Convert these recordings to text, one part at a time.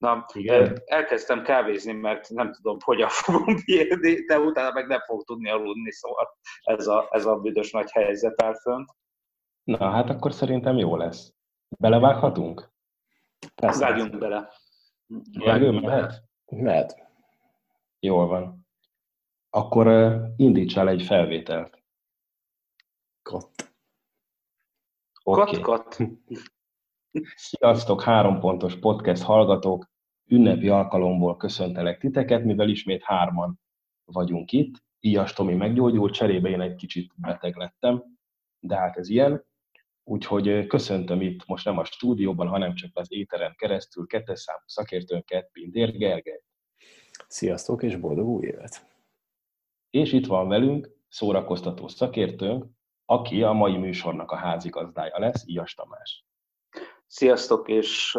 Na, Igen. elkezdtem kávézni, mert nem tudom, hogyan fogom bírni, de utána meg nem fog tudni aludni, szóval ez a, ez a büdös nagy helyzet áll fönt. Na, hát akkor szerintem jó lesz. Belevághatunk? Vágjunk bele. Vágjunk, mehet? Mehet. Jól van. Akkor uh, indítsál egy felvételt. Kat. Okay. Kat, kat. Sziasztok, három pontos podcast hallgatók! Ünnepi alkalomból köszöntelek titeket, mivel ismét hárman vagyunk itt. Ilyas Tomi meggyógyult, cserébe én egy kicsit beteg lettem, de hát ez ilyen. Úgyhogy köszöntöm itt most nem a stúdióban, hanem csak az éteren keresztül kettes számú szakértőnket, Pintér Gergely. Sziasztok, és boldog új évet! És itt van velünk szórakoztató szakértőnk, aki a mai műsornak a házigazdája lesz, Ias Tamás. Sziasztok, és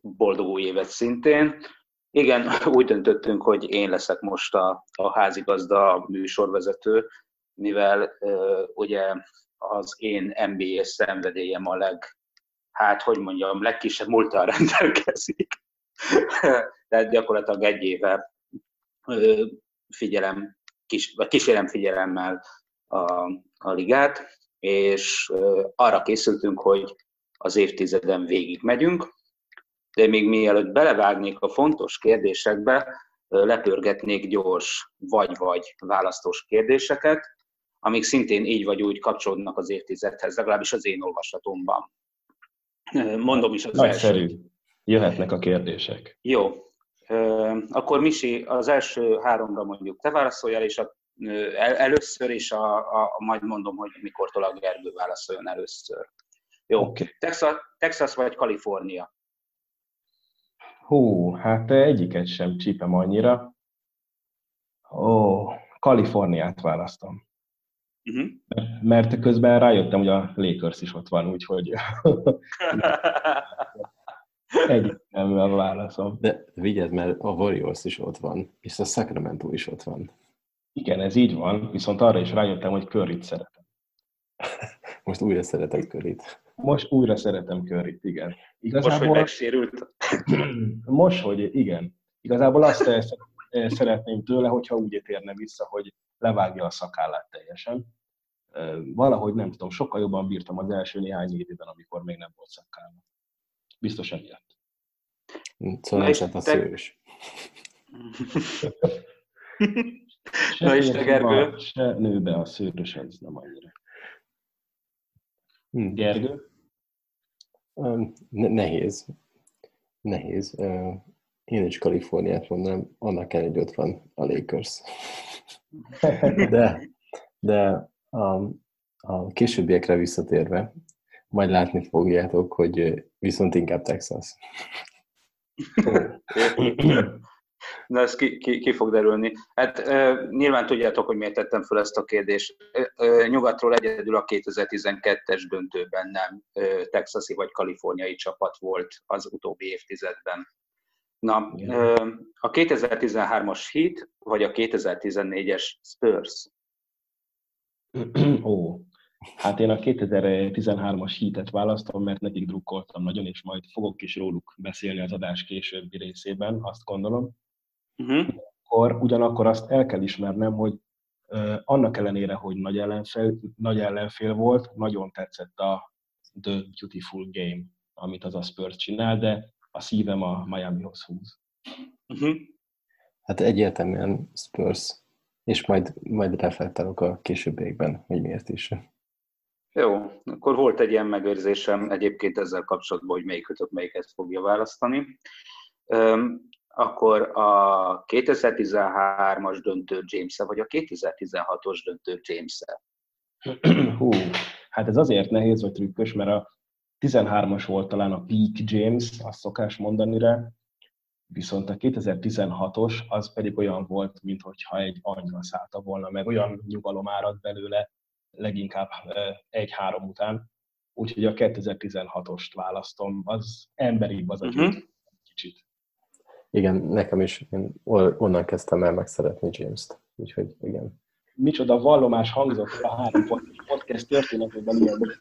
boldog új évet szintén. Igen, úgy döntöttünk, hogy én leszek most a, a házigazda, a műsorvezető, mivel uh, ugye az én MBA szenvedélyem a leg, hát hogy mondjam, legkisebb múltal rendelkezik. Tehát gyakorlatilag egy éve figyelem, kis, vagy kísérem figyelemmel a, a ligát, és arra készültünk, hogy az évtizeden végig megyünk, de még mielőtt belevágnék a fontos kérdésekbe, lepörgetnék gyors vagy-vagy választós kérdéseket, amik szintén így vagy úgy kapcsolódnak az évtizedhez, legalábbis az én olvasatomban. Mondom is az Nagyszerű. első. Jöhetnek a kérdések. Jó. Akkor Misi, az első háromra mondjuk te válaszoljál, és a, először, és a, a, majd mondom, hogy mikortól a Gergő válaszoljon először. Jó. Okay. Texas, Texas vagy Kalifornia? Hú, hát egyiket sem csípem annyira. Ó, Kaliforniát választom. Uh-huh. Mert közben rájöttem, hogy a Lakers is ott van, úgyhogy egyértelműen válaszom. De vigyázz, mert a Warriors is ott van, és a Sacramento is ott van. Igen, ez így van, viszont arra is rájöttem, hogy Curryt szeretem. Most újra szeretem Curryt. Most újra szeretem Curryt, igen. Igazából, most, hogy megsérült? Most, hogy igen. Igazából azt szeretném tőle, hogyha úgy érne vissza, hogy levágja a szakállát teljesen. Valahogy nem tudom, sokkal jobban bírtam az első néhány évben, amikor még nem volt szakállam. Biztos emiatt. Szóval nem a szőrös. Na és te, Gergő? Se nőbe a szőrös, ez nem annyira. Hm. Gergő? Nehéz. Nehéz. Én is Kaliforniát mondanám, annak hogy ott van a Lakers. De, de a, a későbbiekre visszatérve, majd látni fogjátok, hogy viszont inkább Texas. Na, ez ki, ki, ki fog derülni. Hát e, nyilván tudjátok, hogy miért tettem fel ezt a kérdést. E, nyugatról egyedül a 2012-es döntőben nem e, texasi vagy kaliforniai csapat volt az utóbbi évtizedben. Na, e, a 2013-as Heat vagy a 2014-es Spurs? Ó, hát én a 2013-as Heatet választom, mert nekik drukkoltam nagyon, és majd fogok is róluk beszélni az adás későbbi részében, azt gondolom. Uh-huh. Akkor, ugyanakkor azt el kell ismernem, hogy annak ellenére, hogy nagy ellenfél, nagy ellenfél volt, nagyon tetszett a The Beautiful Game, amit az a Spurs csinál, de a szívem a Miamihoz húz. Uh-huh. Hát egyértelműen Spurs, és majd, majd reflektálok a későbbiekben, hogy miért is. Jó, akkor volt egy ilyen megérzésem egyébként ezzel kapcsolatban, hogy melyikőtök melyiket fogja választani akkor a 2013-as döntő james vagy a 2016-os döntő james -e? Hú, hát ez azért nehéz vagy trükkös, mert a 13-as volt talán a Peak James, azt szokás mondani rá, viszont a 2016-os az pedig olyan volt, mintha egy angyal szállta volna, meg olyan nyugalom árad belőle, leginkább egy-három után. Úgyhogy a 2016-ost választom, az emberibb az a uh-huh. kicsit. Igen, nekem is, én onnan kezdtem el megszeretni James-t, úgyhogy igen. Micsoda vallomás hangzott a három podcast történetében ilyen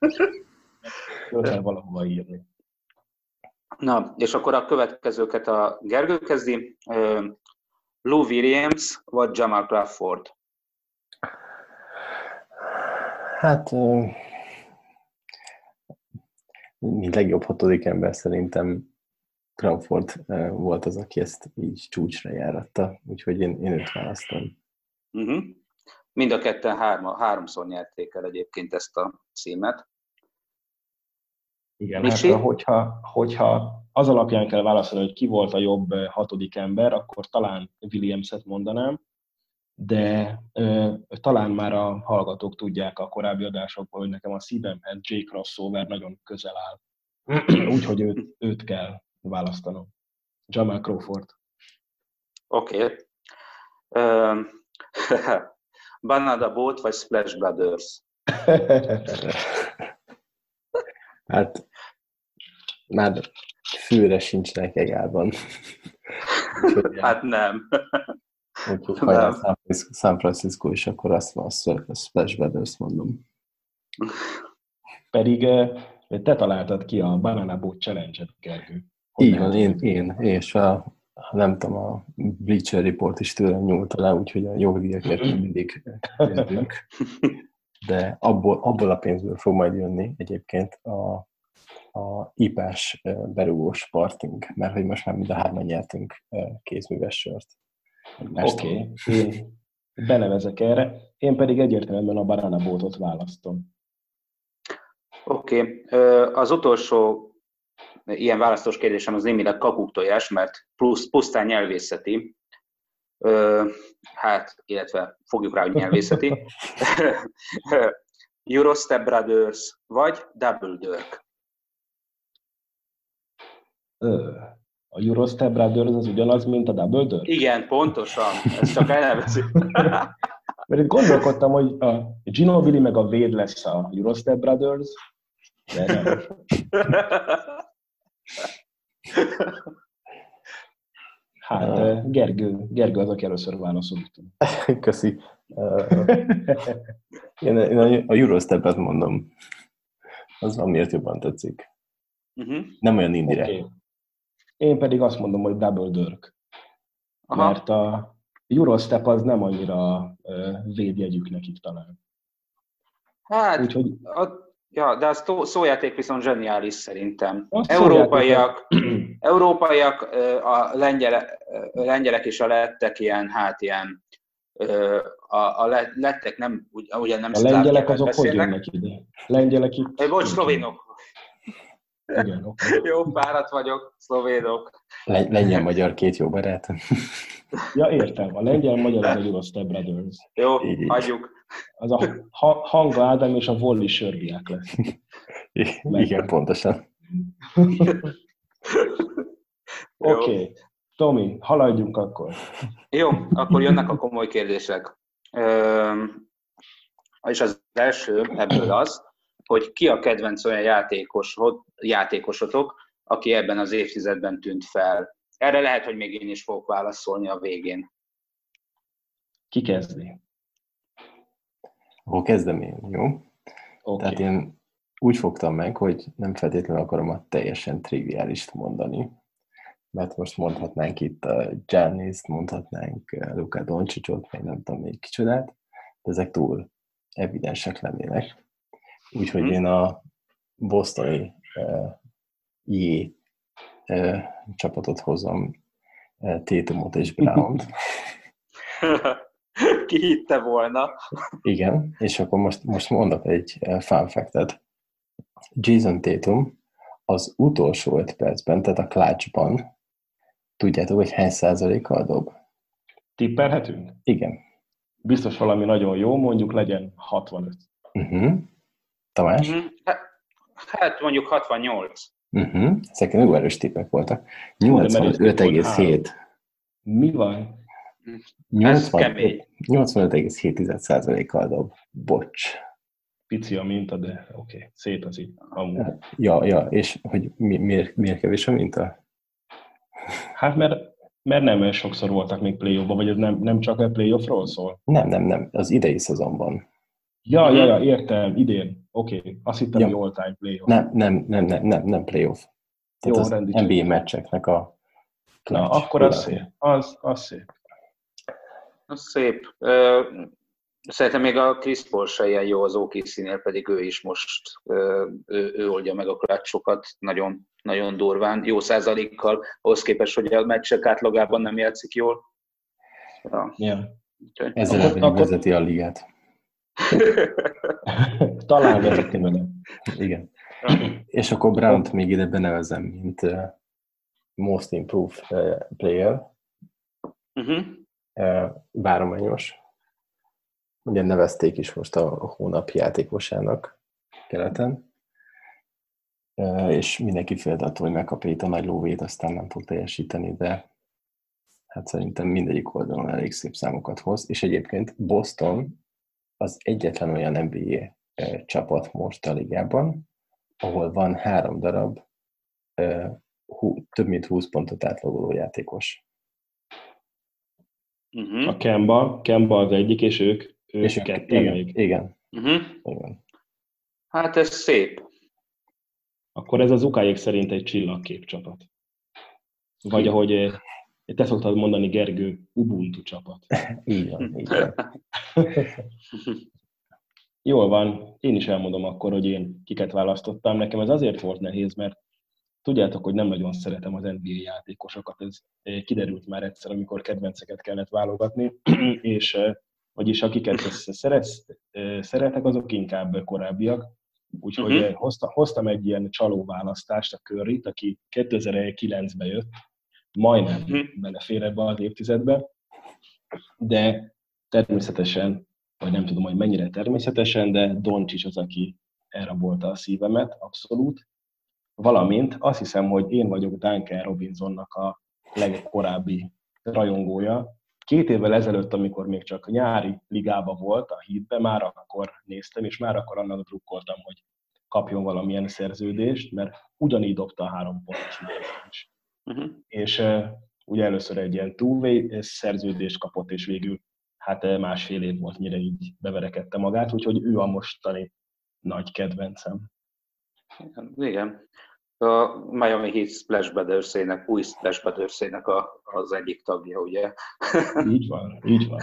kell valahova írni. Na, és akkor a következőket a Gergő kezdi. Lou Williams vagy Jamal Crawford? Hát, mint legjobb hatodik ember szerintem Crawford volt az, aki ezt így csúcsra járatta, úgyhogy én, én őt választom. Uh-huh. Mind a ketten hárma, háromszor nyerték el egyébként ezt a címet. Igen, hát, hogyha, hogyha az alapján kell válaszolni, hogy ki volt a jobb hatodik ember, akkor talán Williams-et mondanám, de ö, talán már a hallgatók tudják a korábbi adásokból, hogy nekem a szívemhez J. Crossover nagyon közel áll. Úgyhogy őt, őt kell választanom. Jamal Crawford. Oké. Okay. Uh, Banana Boat vagy Splash Brothers? hát már főre sincsenek egálban. hát nem. Úgyhogy ha San Francisco is, akkor azt van, a Splash Brothers mondom. Pedig te találtad ki a Banana Boat Challenge-et, Gergő. Így van, én, én, és a, nem tudom, a Bleacher Report is tőlem nyúlta le, úgyhogy a jogdíjakat mindig kezdünk. De abból, abból a pénzből fog majd jönni egyébként a, a ipás berúgós parting, mert hogy most már mind a hárman nyertünk kézműves sört. Oké, okay. benevezek erre, én pedig egyértelműen a banana bótot választom. Oké, okay. az utolsó ilyen választós kérdésem az némileg kakuktojás, mert plusz, pusztán nyelvészeti, hát, illetve fogjuk rá, hogy nyelvészeti. Eurostep Brothers vagy Double Dirk? A Eurostep Brothers az ugyanaz, mint a Double Dirk? Igen, pontosan. Ez csak elnevezik. Mert itt gondolkodtam, hogy a Gino Willi meg a Véd lesz a Eurostep Brothers, de nem. Hát Gergő, Gergő az, aki először válaszolt. Köszi. Én, én a Eurostep-et mondom. Az amiért jobban tetszik. Uh-huh. Nem olyan indirekt. Okay. Én pedig azt mondom, hogy Double Dirk. Aha. Mert a Eurostep az nem annyira védjegyük nekik talán. Hát, Úgyhogy... a Ja, de az szójáték viszont zseniális szerintem. A európaiak, európaiak, a lengyelek, lengyelek és a lettek ilyen, hát ilyen, a, a lettek nem, ugye nem A lengyelek azok beszélnek. hogy jönnek ide? Lengyelek itt... Bocs, szlovénok. Igen, okay. Jó, párat vagyok, szlovénok. Lengyel-magyar két jó barát. ja, értem. A lengyel-magyar az a Brothers. Jó, hagyjuk. Az a Hanga Ádám és a Volli Sörbiák lesz. Igen, pontosan. Oké. Okay. Tomi, haladjunk akkor. Jó, akkor jönnek a komoly kérdések. és az első ebből az, hogy ki a kedvenc olyan játékos, játékosotok, aki ebben az évtizedben tűnt fel. Erre lehet, hogy még én is fogok válaszolni a végén. Ki kezdi? Akkor kezdem én, jó? Okay. Tehát én úgy fogtam meg, hogy nem feltétlenül akarom a teljesen triviális mondani, mert most mondhatnánk itt a Giannis-t, mondhatnánk Luka Doncsicsot, meg nem tudom még kicsodát, de ezek túl evidensek lennének. Úgyhogy hmm. én a bostoni uh, J uh, csapatot hozom, uh, Tétumot és Brown-t. Ki hitte volna? Igen, és akkor most, most mondok egy fun fact-et. Jason Tatum az utolsó öt percben, tehát a clutchban, tudjátok, hogy hány százalékkal dob? Tippelhetünk? Igen. Biztos valami nagyon jó, mondjuk legyen 65. Uh-huh. Mhm. Tamás? Uh-huh. Hát mondjuk 68. Uh-huh. Mhm. Ezek nagyon erős tippek voltak. 85,7. Mi van? 85,7%-kal dob. Bocs. Pici a minta, de oké, okay. szép az így. Amúgy. Ja, ja, és hogy mi, miért, miért kevés a minta? Hát mert, mert nem olyan sokszor voltak még play vagy ez nem, nem csak a playoffról szól? Nem, nem, nem, az idei szezonban. Ja, ja, ja, értem, idén. Oké, okay. azt hittem, ja. hogy all-time playoff. Nem, nem, nem, nem, nem, nem playoff. Tehát Jó, az NBA meccseknek a Na, akkor az szép. Az, az szép. Szép. Szerintem még a Chris Paul se ilyen jó az okc pedig ő is most ő, ő oldja meg a klácsokat nagyon, nagyon durván, jó százalékkal, ahhoz képest, hogy a meccsek átlagában nem játszik jól. Ja. Yeah. Ezzel akkor, akkor... vezeti a ligát. Talán vezeti vele. Igen. És akkor Brown-t még ide benevezem, mint most improved player. Uh-huh. Bárományos. Ugye nevezték is most a hónap játékosának keleten, és mindenki félt attól, hogy megkapja itt a nagy lóvét, aztán nem fog teljesíteni, de hát szerintem mindegyik oldalon elég szép számokat hoz, és egyébként Boston az egyetlen olyan NBA csapat most a ligában, ahol van három darab több mint 20 pontot átlagoló játékos. Uh-huh. A Kemba, Kemba az egyik, és ők és őket igen, még. Igen. Uh-huh. igen. Hát ez szép. Akkor ez az ukáig szerint egy csillagkép csapat. Vagy ahogy eh, te szoktad mondani, Gergő, Ubuntu csapat. így van, így van. Jól van, én is elmondom akkor, hogy én kiket választottam. Nekem ez azért volt nehéz, mert tudjátok, hogy nem nagyon szeretem az NBA játékosokat. Ez eh, kiderült már egyszer, amikor kedvenceket kellett válogatni, és eh, vagyis akiket szeret, szeretek, azok inkább korábbiak. Úgyhogy uh-huh. hozta, hoztam egy ilyen csaló választást, a curry aki 2009-ben jött, majdnem uh-huh. belefér ebbe az évtizedbe, de természetesen, vagy nem tudom, hogy mennyire természetesen, de Doncsics az, aki elrabolta a szívemet, abszolút. Valamint azt hiszem, hogy én vagyok Duncan Robinsonnak a legkorábbi rajongója, Két évvel ezelőtt, amikor még csak nyári ligába volt a hídbe, már akkor néztem, és már akkor annak drukkoltam, hogy kapjon valamilyen szerződést, mert ugyanígy dobta a három pontos is. Uh-huh. És uh, ugye először egy ilyen two szerződést kapott, és végül hát másfél év volt, mire így beverekedte magát, úgyhogy ő a mostani nagy kedvencem. Igen a Miami Heat Splash brothers új Splash brothers a, az egyik tagja, ugye? Így van, így van.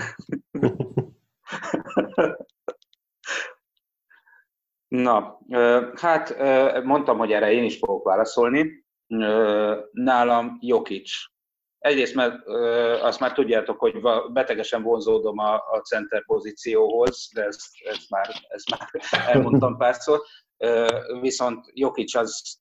Na, hát mondtam, hogy erre én is fogok válaszolni. Nálam Jokic. Egyrészt, mert azt már tudjátok, hogy betegesen vonzódom a, a center pozícióhoz, de ezt, ezt, már, ezt már elmondtam párszor. Viszont Jokic az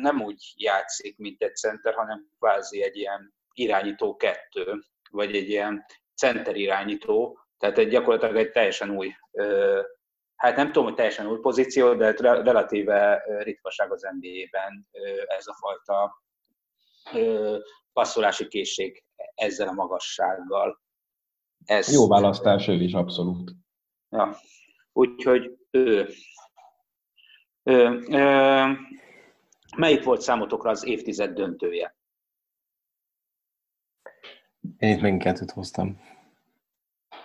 nem úgy játszik, mint egy center, hanem kvázi egy ilyen irányító kettő, vagy egy ilyen center irányító, tehát egy gyakorlatilag egy teljesen új, hát nem tudom, hogy teljesen új pozíció, de relatíve ritkaság az NBA-ben ez a fajta passzolási készség ezzel a magassággal. Ez, Jó választás, ő is abszolút. Ja. Úgyhogy ő. Ö, ö, melyik volt számotokra az évtized döntője? Én itt megint kettőt hoztam.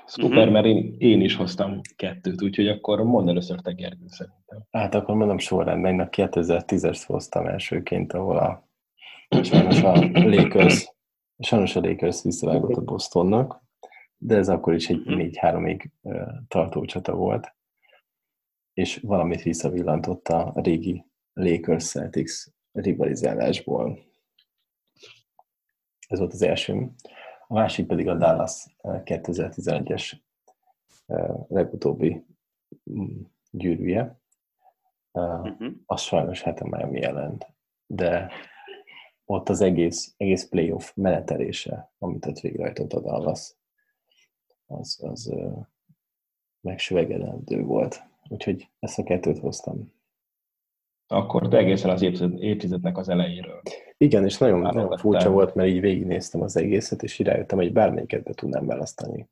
Szuper, uh-huh. mert én, én is hoztam kettőt, úgyhogy akkor mondd először te Gergő szerintem. Hát akkor mondom sorrendben, a 2010-est hoztam elsőként, ahol a sajnos a Lakers, sajnos a Lakers visszavágott a Bostonnak, de ez akkor is egy 4-3-ig tartó csata volt és valamit visszavillantott a régi Lakers Celtics rivalizálásból. Ez volt az első. A másik pedig a Dallas 2011-es eh, eh, legutóbbi mm, gyűrűje. Uh-huh. Az sajnos hát a Miami jelent, de ott az egész, egész playoff menetelése, amit ott végrehajtott a Dallas, az, az megsüvegedendő volt. Úgyhogy ezt a kettőt hoztam. Akkor te egészen az évtizednek az elejéről. Igen, és nagyon, nagyon furcsa volt, mert így végignéztem az egészet, és rájöttem, hogy bármelyiket be tudnám választani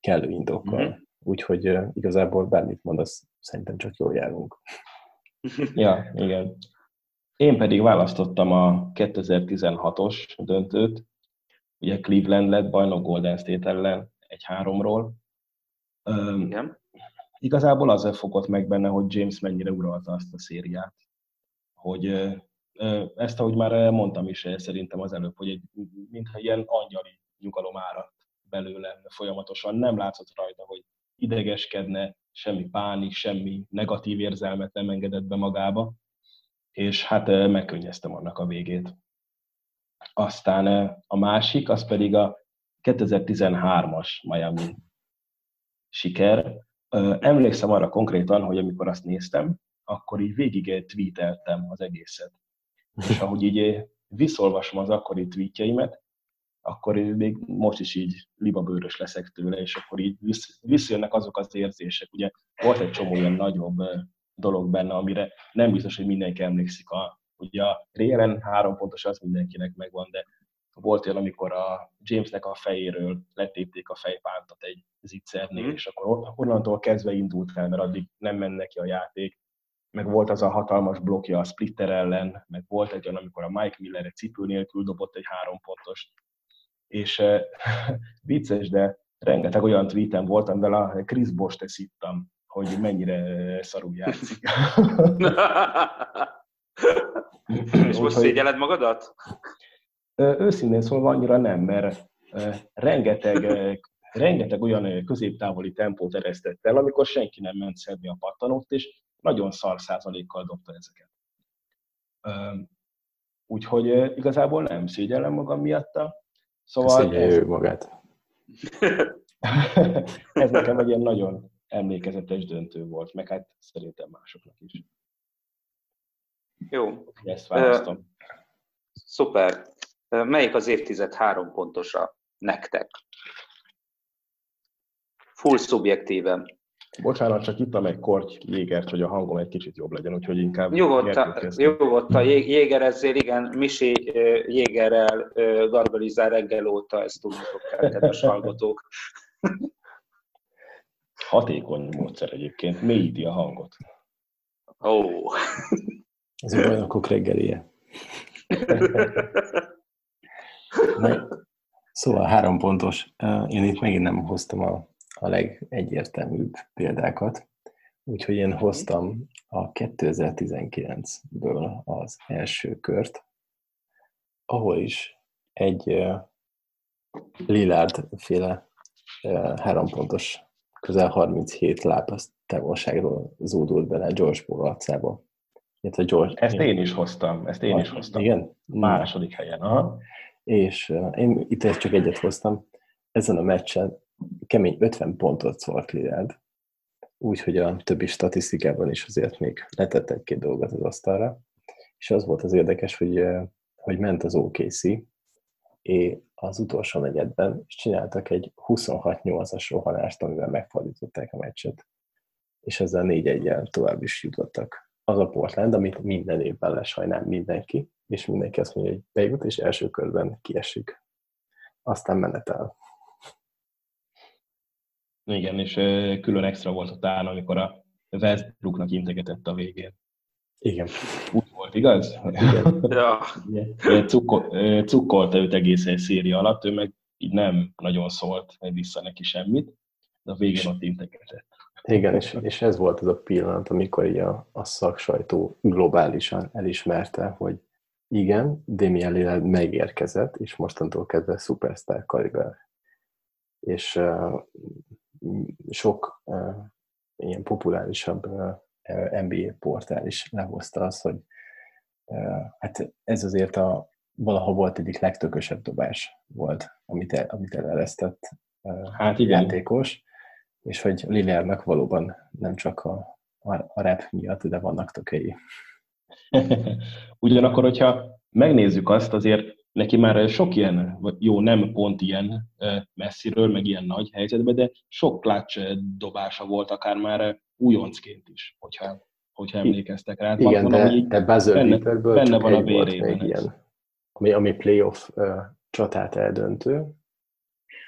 kellő indokkal. Mm-hmm. Úgyhogy uh, igazából bármit mondasz, szerintem csak jól járunk. ja, igen. Én pedig választottam a 2016-os döntőt, ugye Cleveland lett bajnok Golden State ellen egy háromról. Igen igazából azért fogott meg benne, hogy James mennyire uralta azt a szériát, hogy ezt, ahogy már mondtam is szerintem az előbb, hogy egy, mintha ilyen angyali nyugalom áradt belőle folyamatosan. Nem látszott rajta, hogy idegeskedne, semmi pánik, semmi negatív érzelmet nem engedett be magába, és hát megkönnyeztem annak a végét. Aztán a másik, az pedig a 2013-as Miami siker. Emlékszem arra konkrétan, hogy amikor azt néztem, akkor így végig tweeteltem az egészet. És ahogy így visszolvasom az akkori tweetjeimet, akkor még most is így libabőrös leszek tőle, és akkor így visszajönnek azok az érzések. Ugye volt egy csomó ilyen nagyobb dolog benne, amire nem biztos, hogy mindenki emlékszik. A, ugye a Réren három pontos az mindenkinek megvan, de volt olyan, amikor a Jamesnek a fejéről letépték a fejpántot egy zicsernél, mm. és akkor onnantól kezdve indult el, mert addig nem menne ki a játék. Meg volt az a hatalmas blokja a Splitter ellen, meg volt egy olyan, amikor a Mike Miller egy cipő nélkül dobott egy három pontos. És eh, vicces, de rengeteg olyan tweetem volt, amivel a Chris Bost ittam, hogy mennyire szarul játszik. És most szégyeled magadat? Őszintén szólva annyira nem, mert rengeteg, rengeteg olyan középtávoli tempót eresztett el, amikor senki nem ment szedni a pattanót, és nagyon szar százalékkal dobta ezeket. Úgyhogy igazából nem szégyellem magam miatta. Szóval ez, ő magát. ez nekem egy ilyen nagyon emlékezetes döntő volt, meg hát szerintem másoknak is. Jó. Ezt választom. Uh, szuper. Melyik az évtized három pontosa nektek? Full szubjektíven. Bocsánat, csak ittam egy korty jégert, hogy a hangom egy kicsit jobb legyen, úgyhogy inkább... Nyugodtan, a jégerezzél, igen, Misi jégerrel gargalizál reggel óta, ezt tudnotok kell, kedves hallgatók. Hatékony módszer egyébként, mélyíti a hangot. Ó. Oh. Ez a bajnokok reggelije. Szóval három pontos. Én itt megint nem hoztam a, a legegyértelműbb példákat, úgyhogy én hoztam a 2019-ből az első kört, ahol is egy Lillard féle három pontos, közel 37 lábas távolságról zúdult bele George Paul arcába. George, ezt én is hoztam, ezt én is hoztam. Igen? Második helyen. Aha és én itt csak egyet hoztam. Ezen a meccsen kemény 50 pontot szólt Lillard, úgyhogy a többi statisztikában is azért még letett egy-két dolgot az asztalra. És az volt az érdekes, hogy, hogy ment az OKC, és az utolsó negyedben, és csináltak egy 26-8-as rohanást, amivel megfordították a meccset. És ezzel 4 1 tovább is jutottak. Az a Portland, amit minden évben lesajnál mindenki, és mindenki azt mondja, hogy bejut, és első körben kiesik. Aztán menetel. Igen, és külön extra volt a tán, amikor a Westbrooknak integetett a végén. Igen. Úgy volt, igaz? Igen. ja. cukkolta őt egész egy széria alatt, ő meg így nem nagyon szólt vissza neki semmit, de a végén ott integetett. Igen, és, és ez volt az a pillanat, amikor a, a szaksajtó globálisan elismerte, hogy igen, Damian Lillard megérkezett, és mostantól kezdve superstar kaliber. És uh, sok uh, ilyen populárisabb uh, NBA portál is lehozta azt, hogy uh, hát ez azért a valaha volt egyik legtökösebb dobás volt, amit, el, amit eleresztett uh, hát igen. játékos, és hogy Lillardnak valóban nem csak a, a, a rap miatt, de vannak tökei. Ugyanakkor, hogyha megnézzük azt, azért neki már sok ilyen, jó, nem pont ilyen messziről, meg ilyen nagy helyzetben, de sok klács dobása volt akár már újoncként is, hogyha, hogyha emlékeztek rá. Igen, van, de, de buzzer benne, benne van a vérében. Ami, ami playoff uh, csatát eldöntő,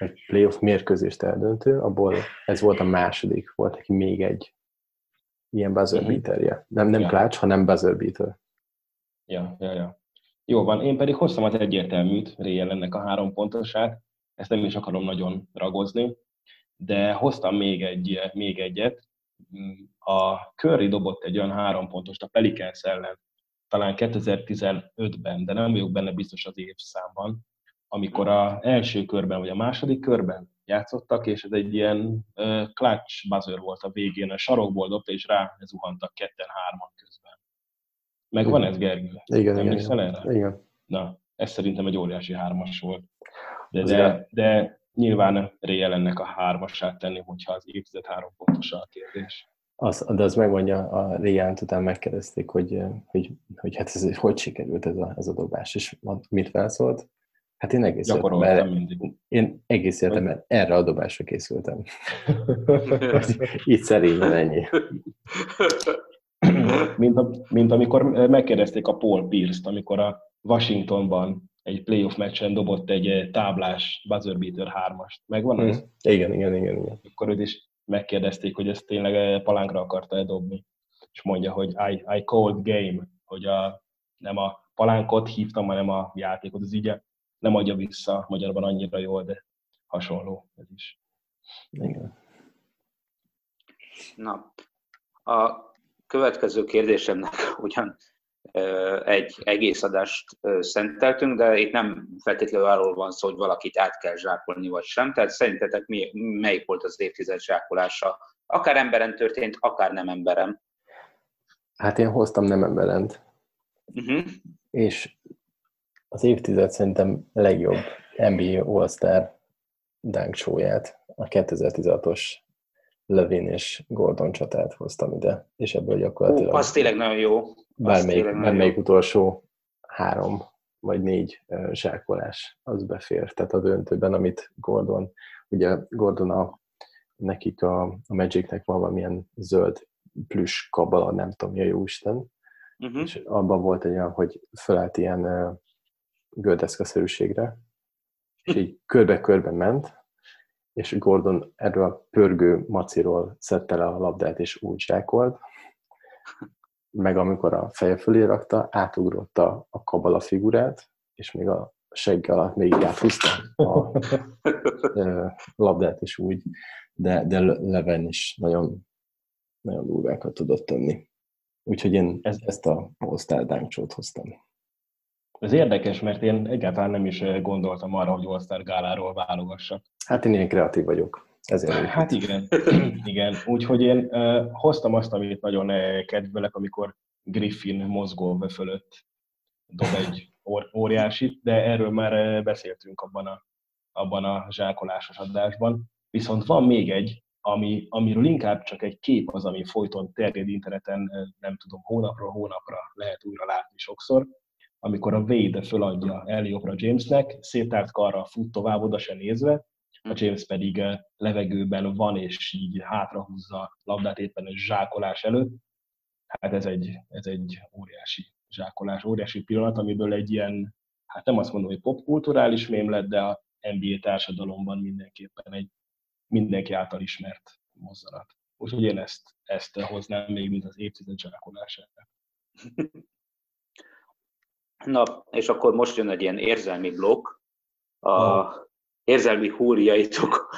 egy playoff mérkőzést eldöntő, abból ez volt a második, volt neki még egy ilyen buzzer mhm. beaterje. Nem, nem ja. klács, hanem buzzer beater. Ja, ja, ja. Jó van, én pedig hoztam az egyértelműt, Réjel ennek a három pontosát, ezt nem is akarom nagyon ragozni, de hoztam még, egy, még egyet. A Curry dobott egy olyan három pontost a Pelicans ellen talán 2015-ben, de nem vagyok benne biztos az évszámban, amikor a első körben, vagy a második körben játszottak, és ez egy ilyen uh, clutch buzzer volt a végén, a sarokból dobta, és rá zuhantak ketten-hárman közben. Meg van ez, Gergő? Igen, igen, erre? igen. Na, ez szerintem egy óriási hármas volt. De, de, de nyilván réjel ennek a hármasát tenni, hogyha az évtized három pontos a kérdés. Az, de az megmondja, a Riánt után megkérdezték, hogy, hogy, hogy hát ez, hogy sikerült ez a, ez a dobás, és mit felszólt? Hát én egész életemben, mindig. Én egész életemben erre a dobásra készültem. Így szerényen ennyi. mint, a, mint amikor megkérdezték a Paul Pierce-t, amikor a Washingtonban egy playoff meccsen dobott egy táblás buzzer beater 3-ast. Megvan ez? Hmm. Igen, igen, igen, igen. Akkor őt is megkérdezték, hogy ezt tényleg palánkra akarta-e dobni. És mondja, hogy I, I called game, hogy a, nem a palánkot hívtam, hanem a játékot. Az így nem adja vissza magyarban annyira jól, de hasonló ez is. Igen. Na, a következő kérdésemnek ugyan egy egész adást szenteltünk, de itt nem feltétlenül arról van szó, hogy valakit át kell zsákolni, vagy sem. Tehát szerintetek mi, melyik volt az évtized zsákolása? Akár emberen történt, akár nem emberen. Hát én hoztam nem emberent. Uh-huh. És az évtized szerintem legjobb NBA All-Star dunk a 2016-os Levin és Gordon csatát hoztam ide, és ebből gyakorlatilag... Ó, az tényleg nagyon jó. Bármelyik, bármelyik utolsó három vagy négy zsákolás az befér. Tehát a döntőben, amit Gordon, ugye Gordon a, nekik a, a Magicnek van valamilyen zöld plüss kabala, nem tudom mi a jóisten, uh-huh. és abban volt egy olyan, hogy felállt ilyen gördeszkaszerűségre, és így körbe-körbe ment, és Gordon erről a pörgő maciról szedte le a labdát, és úgy zsákolt, meg amikor a feje fölé rakta, átugrotta a kabala figurát, és még a segg alatt még áthúzta a labdát is úgy, de, de Leven is nagyon, nagyon durvákat tudott tenni. Úgyhogy én ezt a All-Star hoztam. Ez érdekes, mert én egyáltalán nem is gondoltam arra, hogy All-Star gáláról válogassak. Hát én ilyen kreatív vagyok. Ezért hát igen, igen. Úgyhogy én uh, hoztam azt, amit nagyon kedvelek, amikor Griffin mozgó fölött dob egy óriásit, de erről már beszéltünk abban a, abban a zsákolásos adásban. Viszont van még egy, ami, amiről inkább csak egy kép az, ami folyton terjed interneten, nem tudom, hónapról hónapra lehet újra látni sokszor, amikor a Wade föladja Eliopra Jamesnek, szétárt karra fut tovább, oda se nézve, a hm. James pedig eh, levegőben van, és így hátrahúzza labdát éppen egy zsákolás előtt. Hát ez egy, ez egy óriási zsákolás, óriási pillanat, amiből egy ilyen, hát nem azt mondom, hogy popkulturális mém lett, de a NBA társadalomban mindenképpen egy mindenki által ismert mozzanat. Úgyhogy én ezt, ezt hoznám még, mint az évtized zsákolását. Na, és akkor most jön egy ilyen érzelmi blokk, a érzelmi húrjaitok.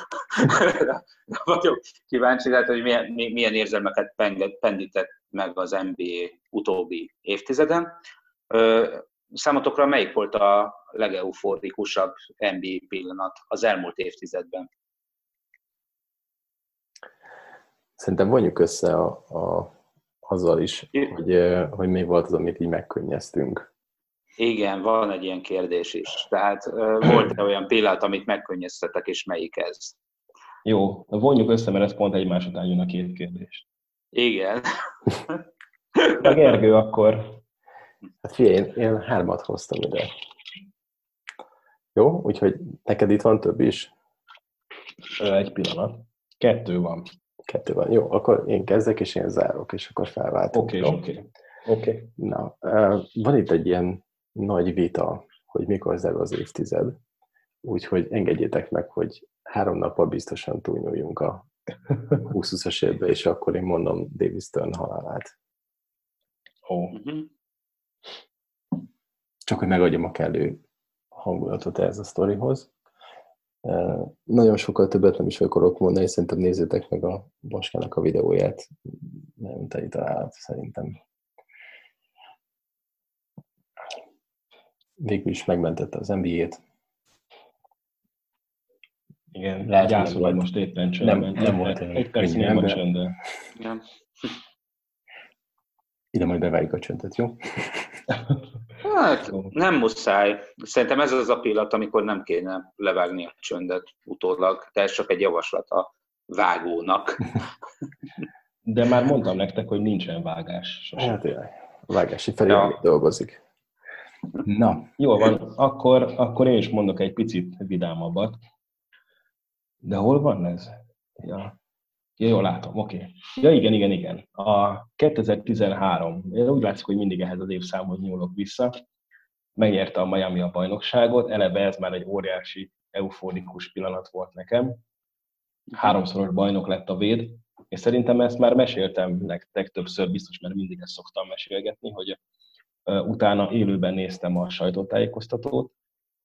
vagyok kíváncsi, lehet, hogy milyen, milyen érzelmeket pendített meg az NBA utóbbi évtizeden. Számotokra melyik volt a legeufórikusabb NBA pillanat az elmúlt évtizedben? Szerintem vonjuk össze a, a, azzal is, hogy, hogy mi volt az, amit így megkönnyeztünk. Igen, van egy ilyen kérdés is. Tehát volt-e olyan pillanat, amit megkönnyeztetek, és melyik ez? Jó, vonjuk össze, mert ez pont egymás után jön a két kérdés. Igen. A Gergő akkor... Hát figyelj, én, én hármat hoztam ide. Jó, úgyhogy neked itt van több is? Egy pillanat. Kettő van. Kettő van. Jó, akkor én kezdek, és én zárok, és akkor felváltok. Oké, okay, oké. Okay. Okay. Na, van itt egy ilyen nagy vita, hogy mikor zárul az évtized, úgyhogy engedjétek meg, hogy három nappal biztosan túlnyúljunk a 20-as évbe, és akkor én mondom Davis Stern halálát. Ó. Oh. Csak, hogy megadjam a kellő hangulatot ez a sztorihoz. Nagyon sokkal többet nem is akarok mondani, szerintem nézzétek meg a Boskának a videóját. Nagyon teli találat szerintem. Végül is megmentette az NBA-t. Igen, gyászol, hogy most éppen csöndben. Nem, nem volt egy perc nem a csöndben. Ide majd beválik a csöndet, jó? Hát nem muszáj. Szerintem ez az a pillanat, amikor nem kéne levágni a csöndet utólag, de ez csak egy javaslat a vágónak. De már mondtam nektek, hogy nincsen vágás. Sosem. Hát jaj, a vágási felé ja. dolgozik. Na. Jó van, akkor, akkor én is mondok egy picit vidámabbat. De hol van ez? Ja. Ja, jól látom, oké. Okay. Ja, igen, igen, igen. A 2013, én úgy látszik, hogy mindig ehhez az évszámhoz nyúlok vissza. Megnyerte a Miami a bajnokságot, eleve ez már egy óriási euforikus pillanat volt nekem. Háromszoros bajnok lett a véd, és szerintem ezt már meséltem nektek többször, biztos, mert mindig ezt szoktam mesélgetni, hogy utána élőben néztem a sajtótájékoztatót,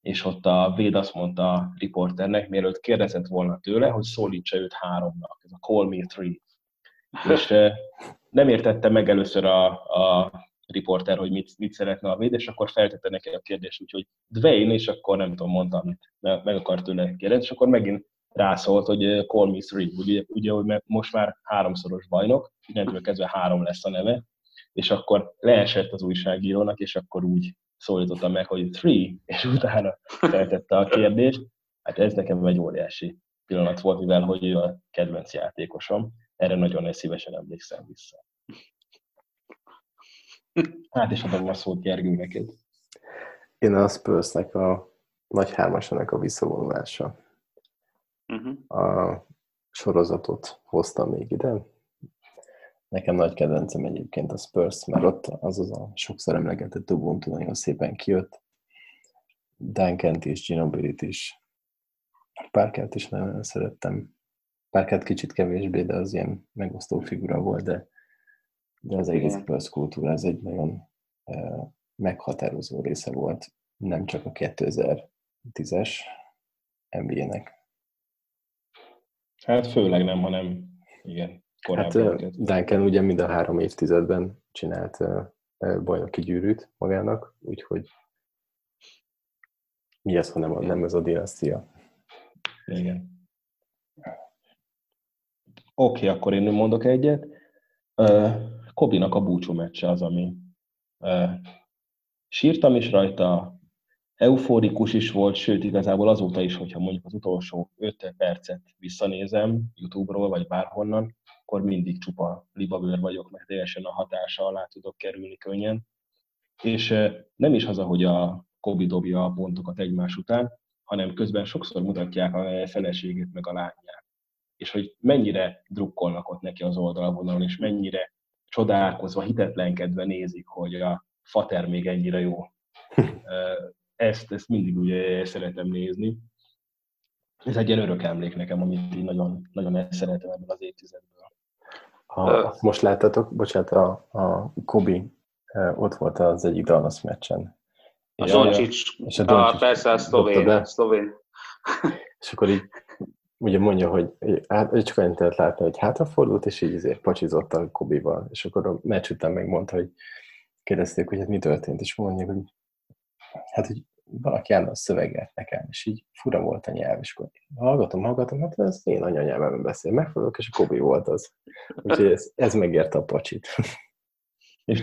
és ott a véd azt mondta a riporternek, mielőtt kérdezett volna tőle, hogy szólítsa őt háromnak, ez a Call Me Three. és nem értette meg először a, a riporter, hogy mit, mit szeretne a véd, és akkor feltette neki a kérdést, úgyhogy Dwayne, és akkor nem tudom, mondta, amit meg akart tőle kérdezni, és akkor megint rászólt, hogy Call Me Three, ugye, ugye hogy most már háromszoros bajnok, innentől kezdve három lesz a neve, és akkor leesett az újságírónak, és akkor úgy szólította meg, hogy three, és utána feltette a kérdést. Hát ez nekem egy óriási pillanat volt, mivel hogy ő a kedvenc játékosom. Erre nagyon szívesen emlékszem vissza. Hát és adom a szót Gergő neked. Én a Spursnek a nagy hármasának a visszavonulása. Uh-huh. A sorozatot hoztam még ide, Nekem nagy kedvencem egyébként a Spurs, mert ott az az a sokszor emlegetett Ubuntu nagyon szépen kijött. duncan is, Ginobilit is, Parkert is nagyon szerettem. Parkert kicsit kevésbé, de az ilyen megosztó figura volt, de, de az egész Spurs kultúra, ez egy nagyon uh, meghatározó része volt, nem csak a 2010-es NBA-nek. Hát főleg nem, hanem igen, Hát Duncan ugye mind a három évtizedben csinált bajnoki gyűrűt magának, úgyhogy mi ez, ha nem, nem ez a dinasztia. Igen. Oké, okay, akkor én mondok egyet. Kobinak a búcsú meccse az, ami sírtam is rajta, euforikus is volt, sőt igazából azóta is, hogyha mondjuk az utolsó 5 percet visszanézem YouTube-ról vagy bárhonnan, akkor mindig csupa libabőr vagyok, mert teljesen a hatása alá tudok kerülni könnyen. És nem is az, hogy a Kobi dobja a pontokat egymás után, hanem közben sokszor mutatják a feleségét meg a lányát. És hogy mennyire drukkolnak ott neki az oldalvonalon, és mennyire csodálkozva, hitetlenkedve nézik, hogy a fater még ennyire jó. Ezt, ezt mindig úgy szeretem nézni. Ez egy ilyen örök emlék nekem, amit én nagyon, nagyon szeretem ebben az évtizedben. A, most láttatok, bocsánat, a, a Kobi ott volt az egyik Dallas meccsen. A Doncsics, és a Doncsics ah, persze, a szlovén, szlovén. És akkor így ugye mondja, hogy hát, csak annyit lehet látni, hogy hátrafordult, és így azért pacsizott a Kobival. És akkor a meccs után megmondta, hogy kérdezték, hogy hát mi történt, és mondja, hogy hát, hogy valaki állna a szöveget nekem, és így fura volt a nyelv, és akkor hallgatom, hallgatom, hát ez én anyanyelvemben beszél, megfordulok, és a Kobi volt az. Úgyhogy ez, ez megérte a pacsit. És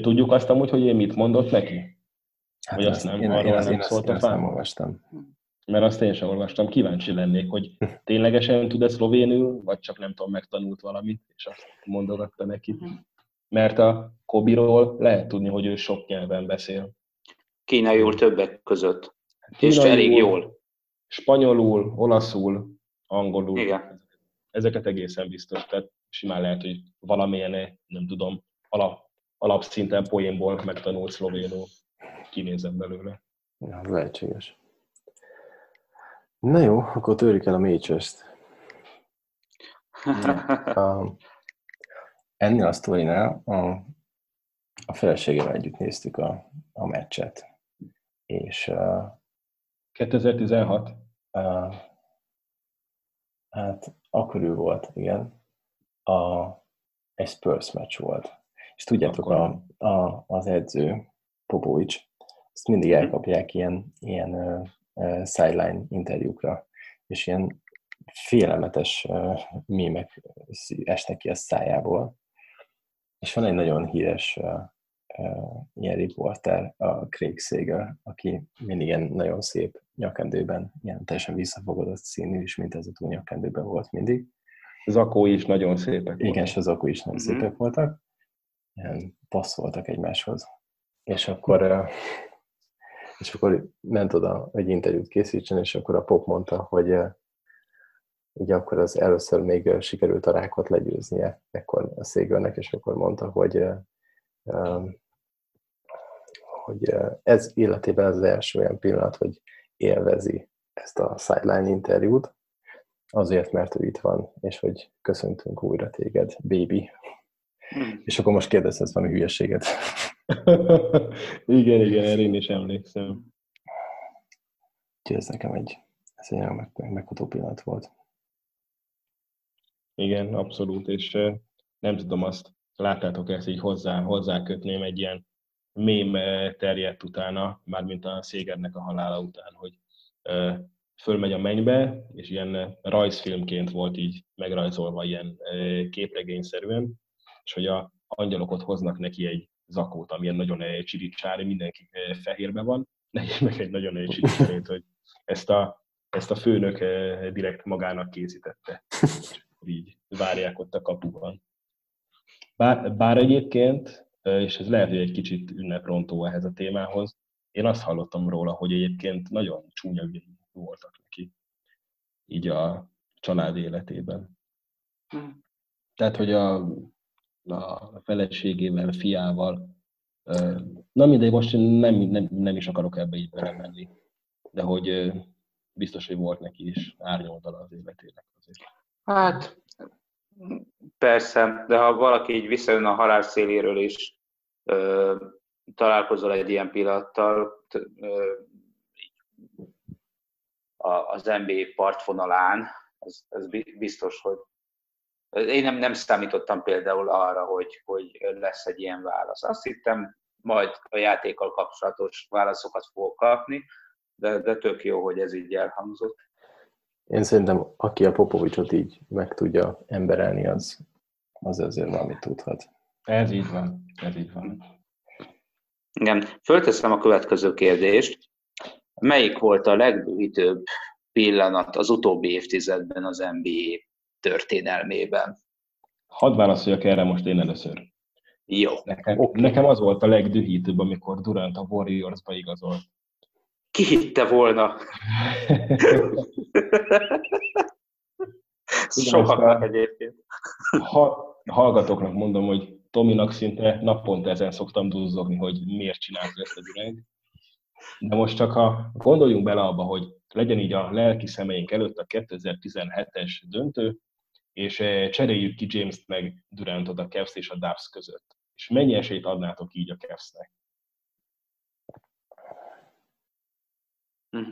tudjuk azt amúgy, hogy én mit mondott neki? Hát Vagy azt nem, én, arról én, nem én szólt azt, a nem olvastam. Mert azt én sem olvastam, kíváncsi lennék, hogy ténylegesen tud-e szlovénül, vagy csak nem tudom, megtanult valamit, és azt mondogatta neki. Mhm. Mert a Kobiról lehet tudni, hogy ő sok nyelven beszél. Kínaiul többek között. Kínaiul, és elég jól. Spanyolul, olaszul, angolul. Igen. Ezeket egészen biztos. Tehát simán lehet, hogy valamilyen, nem tudom, alap, alapszinten poénból megtanult szlovénul. Kinézem belőle. Ja, lehetséges. Na jó, akkor törjük el a Matrix-t. um, ennél a sztorinál a, a feleségével együtt néztük a, a meccset és uh, 2016? Uh, hát akkor ő volt, igen. A, egy Spurs meccs volt. És tudjátok, a, a, az edző, Popovics, ezt mindig elkapják ilyen, ilyen uh, uh, sideline interjúkra, és ilyen félelmetes uh, mémek esnek ki a szájából. És van egy nagyon híres uh, uh, ilyen riporter, a Craig Sager, aki mindig ilyen nagyon szép nyakendőben, ilyen teljesen visszafogadott színű is, mint ez a túl nyakendőben volt mindig. Az akói is nagyon szépek voltak. Igen, és az akói is nagyon mm-hmm. szépek voltak. Ilyen passzoltak egymáshoz. És akkor, és akkor ment oda egy interjút készítsen, és akkor a pop mondta, hogy ugye akkor az először még sikerült a rákot legyőznie ekkor a szégőnek, és akkor mondta, hogy hogy ez életében az első olyan pillanat, hogy élvezi ezt a sideline interjút, azért, mert ő itt van, és hogy köszöntünk újra téged, baby. Hmm. És akkor most kérdezhetsz valami hülyeséget. igen, igen, erre én is emlékszem. Úgyhogy ez nekem egy, ez egy meg, meg, megható pillanat volt. Igen, abszolút, és nem tudom azt, láttátok ezt így hozzá, hozzákötném egy ilyen mém terjedt utána, mármint a Szégernek a halála után, hogy fölmegy a mennybe, és ilyen rajzfilmként volt így megrajzolva ilyen képregényszerűen, és hogy a angyalok ott hoznak neki egy zakót, amilyen nagyon csiricsári, mindenki fehérbe van, neki meg egy nagyon csiricsárét, hogy ezt a, ezt a főnök direkt magának készítette. És így várják ott a kapuban. Bár, bár egyébként, és ez lehet, hogy egy kicsit ünneprontó ehhez a témához, én azt hallottam róla, hogy egyébként nagyon csúnya voltak neki, így a család életében. Hmm. Tehát, hogy a, a feleségével, fiával, na mindegy, most nem, nem, nem is akarok ebbe így belemenni, de hogy biztos, hogy volt neki is árnyoldala az életének azért. Hát, persze, de ha valaki így visszajön a halál széléről is, ö, találkozol egy ilyen pillanattal, ö, az NBA partvonalán, az, az biztos, hogy én nem, nem számítottam például arra, hogy, hogy lesz egy ilyen válasz. Azt hittem, majd a játékkal kapcsolatos válaszokat fogok kapni, de, de tök jó, hogy ez így elhangzott. Én szerintem, aki a Popovicsot így meg tudja emberelni, az, az azért valamit tudhat. Ez így van, ez így van. Igen, fölteszem a következő kérdést. Melyik volt a legdújítőbb pillanat az utóbbi évtizedben az NBA történelmében? Hadd válaszoljak erre most én először. Jó. Nekem, okay. nekem az volt a legdühítőbb, amikor Durant a Warriorsba igazolt. Ki hitte volna? Sokaknak egyébként. Ha, hallgatóknak mondom, hogy Tominak szinte naponta ezen szoktam duzzogni, hogy miért csinálta ezt a Durant. De most csak ha gondoljunk bele abba, hogy legyen így a lelki szemeink előtt a 2017-es döntő, és eh, cseréljük ki James-t meg Durantot a Cavs és a Dubs között. És mennyi esélyt adnátok így a Cavs-nek? Hm.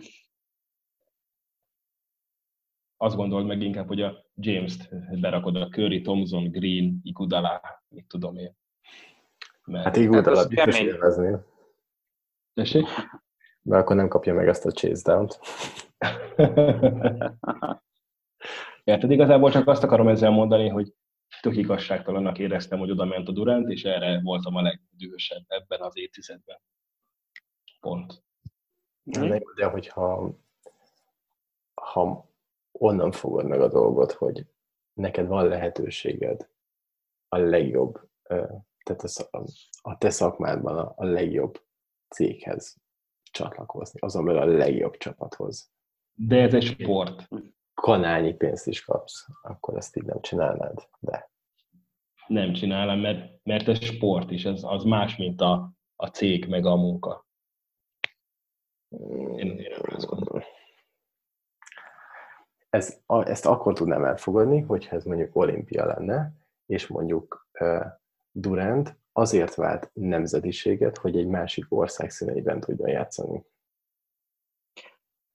Azt gondold meg inkább, hogy a James-t berakod a Curry, Thompson, Green, Igudala, mit tudom én. Mert... Hát Igudala hát biztos élvezni. Tessék? Mert akkor nem kapja meg ezt a chase down-t. Érted? Igazából csak azt akarom ezzel mondani, hogy tök igazságtalannak éreztem, hogy oda ment a Durant, és erre voltam a legdühösebb ebben az évtizedben. Pont. De, de hogyha ha onnan fogod meg a dolgot, hogy neked van lehetőséged a legjobb, tehát a, a te szakmádban a, a legjobb céghez csatlakozni, azon a legjobb csapathoz. De ez egy sport. Kanálnyi pénzt is kapsz, akkor ezt így nem csinálnád, de. Nem csinálom, mert, mert ez sport is, ez az más, mint a, a cég meg a munka. Én, én azt Ez, ezt akkor tudnám elfogadni, hogyha ez mondjuk olimpia lenne, és mondjuk uh, Durant azért vált nemzetiséget, hogy egy másik ország színeiben tudjon játszani.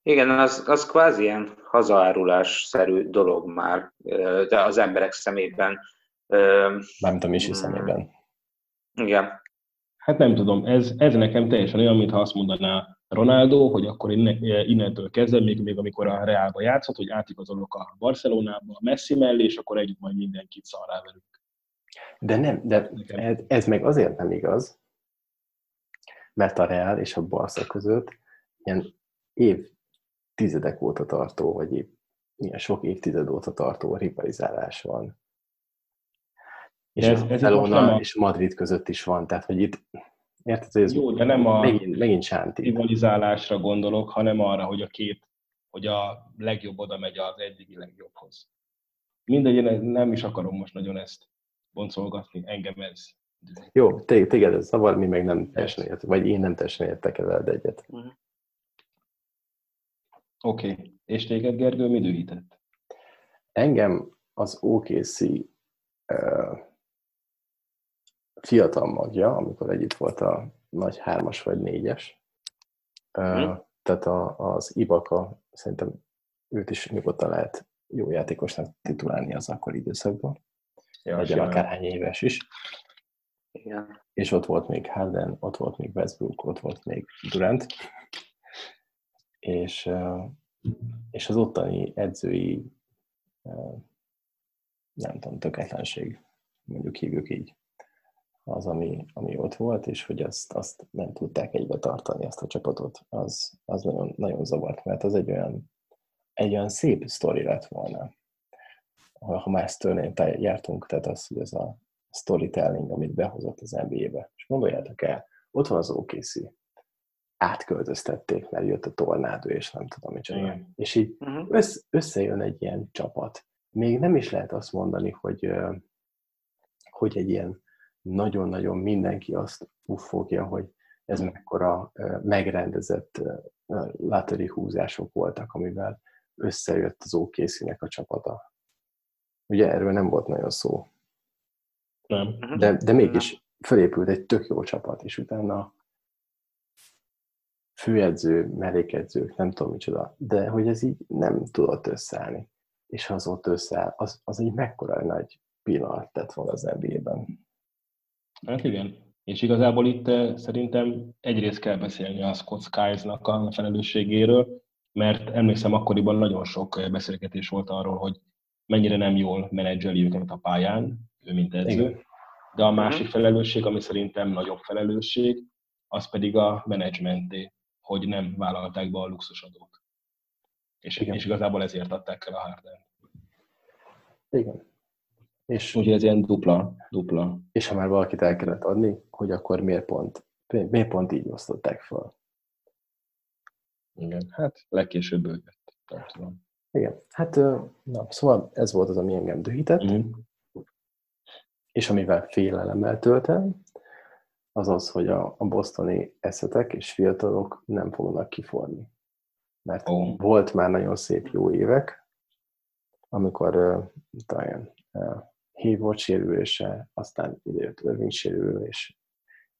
Igen, az, az kvázi ilyen hazaárulás-szerű dolog már, de az emberek szemében. Mármint a Misi mm. szemében. Igen. Hát nem tudom, ez, ez nekem teljesen olyan, mintha azt mondaná Ronaldo, hogy akkor innentől kezdve, még, még amikor a Realba játszott, hogy átigazolok a Barcelonába, a Messi mellé, és akkor együtt majd mindenkit szarrá velük. De nem, de ez, ez meg azért nem igaz, mert a Real és a Barca között ilyen évtizedek óta tartó, vagy év, ilyen sok évtized óta tartó rivalizálás van. És ez, ez Barcelona és Madrid között is van, tehát hogy itt Érted, hogy ez Jó, de nem a megint, megint sánti. rivalizálásra gondolok, hanem arra, hogy a két, hogy a legjobb oda megy az eddigi legjobbhoz. Mindegy, nem is akarom most nagyon ezt boncolgatni, engem ez. Jó, téged ez zavar, mi meg nem teljesen ért, vagy én nem teljesen értek el egyet. Uh-huh. Oké, okay. és téged Gergő mi dühített? Engem az OKC uh, fiatal magja, amikor együtt volt a nagy hármas vagy négyes. Mm. Tehát a, az Ibaka, szerintem őt is nyugodtan lehet jó játékosnak titulálni az akkori időszakban. Ja, legyen akár hány éves is. Igen. És ott volt még Harden, ott volt még Westbrook, ott volt még Durant. És, és az ottani edzői nem tudom, tökéletlenség, mondjuk hívjuk így az, ami, ami ott volt, és hogy azt, azt nem tudták egybe tartani, ezt a csapatot, az, az nagyon, nagyon zavart, mert az egy olyan, egy olyan szép sztori lett volna, ha már ezt jártunk, tehát az, hogy ez a storytelling, amit behozott az NBA-be. És gondoljátok el, ott van az OKC, átköltöztették, mert jött a tornádó, és nem tudom mit csinálni. És így uh-huh. össze, összejön egy ilyen csapat. Még nem is lehet azt mondani, hogy, hogy egy ilyen nagyon-nagyon mindenki azt uffogja, hogy ez mekkora megrendezett lottery húzások voltak, amivel összejött az okc a csapata. Ugye erről nem volt nagyon szó. Nem. Mhm. De, de mégis felépült egy tök jó csapat, és utána főedző, mellékedzők, nem tudom micsoda, de hogy ez így nem tudott összeállni. És ha az ott összeáll, az, az egy mekkora nagy pillanat tett volna az NBA-ben. Hát igen. És igazából itt eh, szerintem egyrészt kell beszélni a Scott Skiles-nak a felelősségéről, mert emlékszem, akkoriban nagyon sok eh, beszélgetés volt arról, hogy mennyire nem jól menedzseli őket a pályán, ő mint edző. Igen. De a másik felelősség, ami szerintem nagyobb felelősség, az pedig a menedzsmenté, hogy nem vállalták be a luxusadót. És, Igen. és igazából ezért adták el a Harden. Igen. És, Úgyhogy ez ilyen dupla, dupla. És ha már valakit el kellett adni, hogy akkor miért pont, miért pont így osztották fel? Igen, hát legkésőbb ő jött. Igen, hát na, szóval ez volt az, ami engem dühített. Mm. És amivel félelemmel töltem, az az, hogy a, a bosztoni eszetek és fiatalok nem fognak kiforni. Mert oh. volt már nagyon szép jó évek, amikor uh, talán uh, Hayward sérülése, aztán idejött Irving sérülés,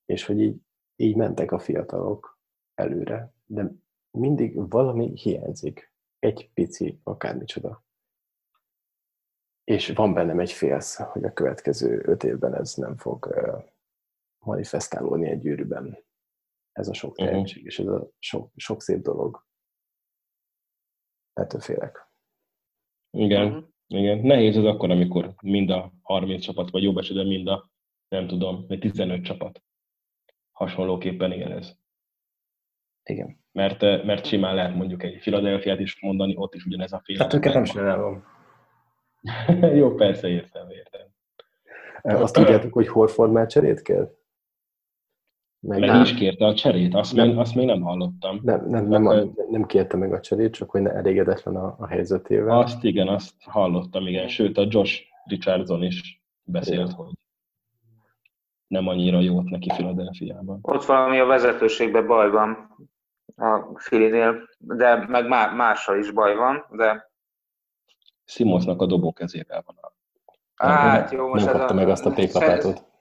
és hogy így, így mentek a fiatalok előre, de mindig valami hiányzik. Egy pici, akármicsoda. És van bennem egy félsz, hogy a következő öt évben ez nem fog manifestálódni egy gyűrűben. Ez a sok mhm. tehetség, uh-huh. és ez a sok, sok szép dolog. Ettől félek. Igen. Uh-huh. Igen, nehéz ez akkor, amikor mind a 30 csapat, vagy jobb esetben mind a, nem tudom, 15 csapat. Hasonlóképpen igen ez. Igen. Mert, eh, mert simán lehet mondjuk egy Philadelphia is mondani, ott is ugyanez a fél. Hát őket nem csinálom. Jó, persze, értem, értem. Azt tudjátok, hogy Horford már cserét kell? Meg, meg is kérte a cserét, azt, nem, még, azt még nem hallottam. Nem, nem, nem, nem, nem kérte meg a cserét, csak hogy ne elégedetlen a, a helyzetével. Azt igen, azt hallottam, igen. Sőt, a Josh Richardson is beszélt, igen. hogy nem annyira jót neki Philadelphia-ban. Ott valami a vezetőségben baj van a Filinél, de meg mással is baj van, de... Simonsnak a dobó kezével van. A... Hát, jó, most nem kapta a... meg azt a péklapátot.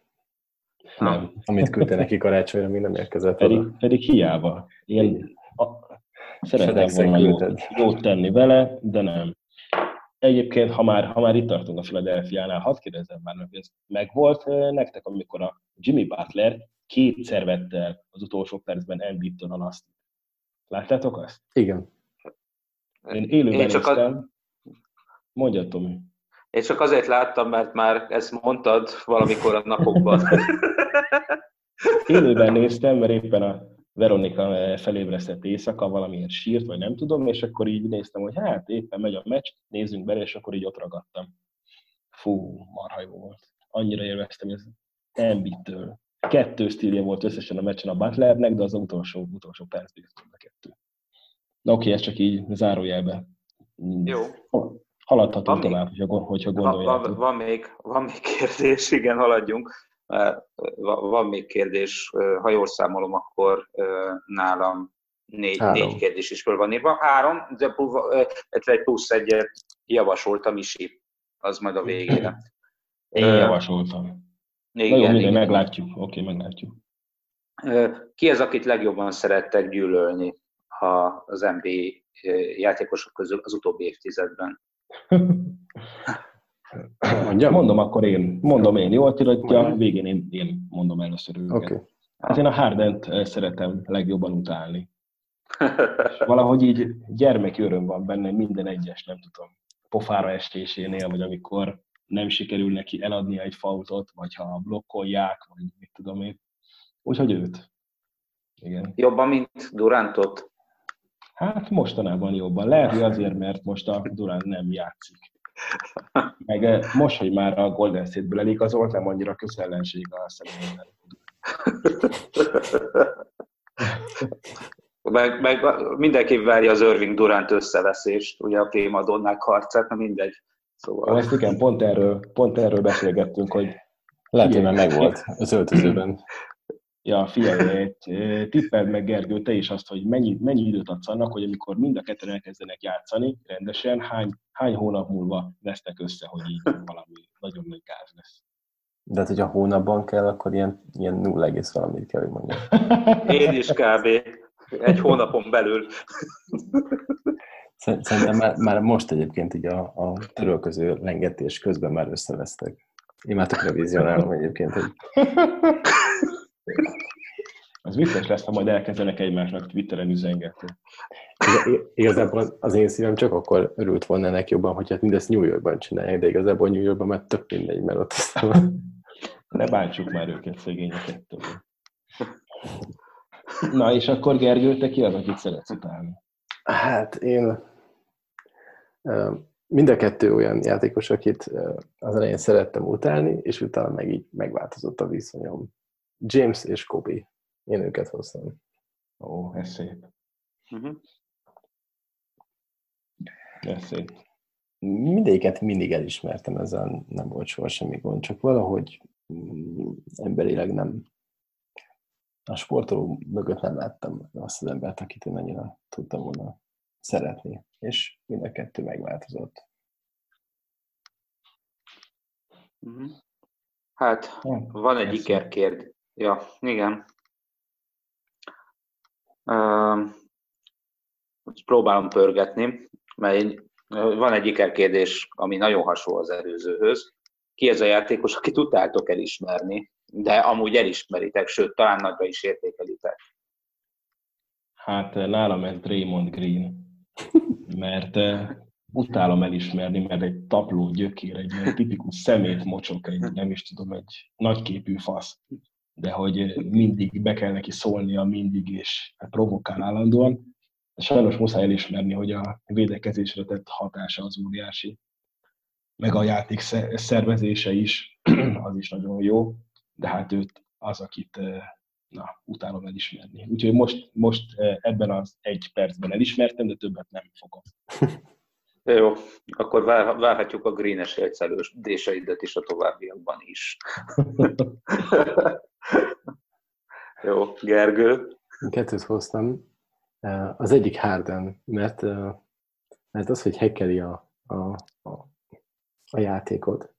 Nem. Amit küldte neki karácsonyra, még nem érkezett pedig, oda. Pedig hiába. Én a, szeretem volna jót, jót tenni vele, de nem. Egyébként, ha már, ha már itt tartunk a Philadelphia-nál, hadd kérdezzem már, hogy ez megvolt nektek, amikor a Jimmy Butler kétszer vette el az utolsó percben Embiid-től a laszt. Láttátok azt? Igen. Én élőben Én csak néztem. A... Mondja, Tomi. Én csak azért láttam, mert már ezt mondtad valamikor a napokban. élőben néztem, mert éppen a Veronika felébresztett éjszaka, valamilyen sírt, vagy nem tudom, és akkor így néztem, hogy hát éppen megy a meccs, nézzünk bele, és akkor így ott ragadtam. Fú, marha jó volt. Annyira élveztem, ez Embiid-től. Kettő stílje volt összesen a meccsen a Butlernek, de az utolsó, utolsó percben a kettő. Na oké, ez csak így zárójelbe. Jó. Haladhatunk tovább, még, hogyha gondoljátok. Van, van, még, van még kérdés, igen, haladjunk. Van még kérdés, ha jól számolom, akkor nálam négy, négy kérdés is föl van írva. Három, de egy plusz egyet javasoltam is, az majd a végére. Én javasoltam. Igen, Na jó, igen, igen. meglátjuk. Oké, okay, meglátjuk. Ki az, akit legjobban szerettek gyűlölni ha az NBA játékosok közül az utóbbi évtizedben? Mondjam? Mondom akkor én. Mondom én. Jól tiratja, végén én, én mondom először őket. Okay. Hát én a Hardent szeretem legjobban utálni. És valahogy így gyermeki öröm van benne minden egyes, nem tudom, pofára estésénél, vagy amikor nem sikerül neki eladni egy fautot, vagy ha blokkolják, vagy mit tudom én. Úgyhogy őt. Igen. Jobban, mint Durantot? Hát mostanában jobban. Lehet, hogy azért, mert most a Durant nem játszik. Meg eh, most, hogy már a Golden State-ből eligazolt, nem annyira közellenség a személyben. meg, meg mindenki várja az Irving Durant összeveszést, ugye a prémadonnák harcát, na mindegy. Szóval... Ezt igen, pont erről, pont erről beszélgettünk, hogy lehet, hogy már megvolt az öltözőben. Ja, figyelj, tippeld meg Gergő, te is azt, hogy mennyi, mennyi időt adsz annak, hogy amikor mind a ketten elkezdenek játszani rendesen, hány, hány hónap múlva vesznek össze, hogy így valami nagyon nagy gáz lesz. De hát, hogyha hónapban kell, akkor ilyen, ilyen 0, valamit kell, hogy mondjam. Én is kb. Egy hónapon belül. Szerintem már, már most egyébként így a, a törölköző lengetés közben már összevesztek. Én már tökre vizionálom egyébként, hogy az vicces lesz, ha majd elkezdenek egymásnak Twitteren üzengetni. Igazából az én szívem csak akkor örült volna ennek jobban, hogy hát mindezt New Yorkban csinálják, de igazából New Yorkban már tök mindegy, mert ott aztán... Ne bántsuk már őket szegényeket Na, és akkor Gergő, te ki az, akit szeretsz utálni? Hát én mind a kettő olyan játékos, akit az elején szerettem utálni, és utána meg így megváltozott a viszonyom. James és Kobe. Én őket hoztam. Ó, ez szép. Uh-huh. Ez szép. Mindéket mindig elismertem, ezzel nem volt soha semmi gond, csak valahogy mm, emberileg nem a sportoló mögött nem láttam azt az embert, akit én annyira tudtam volna szeretni, és mind a kettő megváltozott. Uh-huh. Hát, van egy ikerkérd, Ja, igen. Uh, próbálom pörgetni, mert van egy ikerkérdés, ami nagyon hasonló az előzőhöz. Ki ez a játékos, akit utáltok elismerni, de amúgy elismeritek, sőt, talán nagyra is értékelitek? Hát nálam ez Draymond Green, mert utálom elismerni, mert egy tapló gyökér, egy ilyen tipikus szemét mocsok, egy nem is tudom, egy nagyképű fasz de hogy mindig be kell neki szólnia, mindig, és hát provokál állandóan. Sajnos muszáj elismerni, hogy a védekezésre tett hatása az óriási. Meg a játék szervezése is, az is nagyon jó, de hát őt az, akit na, utálom elismerni. Úgyhogy most, most ebben az egy percben elismertem, de többet nem fogom. Jó, akkor várhatjuk a greenes egyszerűsítéseidet is a továbbiakban is. Jó, Gergő. Kettőt hoztam. Az egyik Harden, mert, mert az, hogy hekkeli a, a, a, a játékot,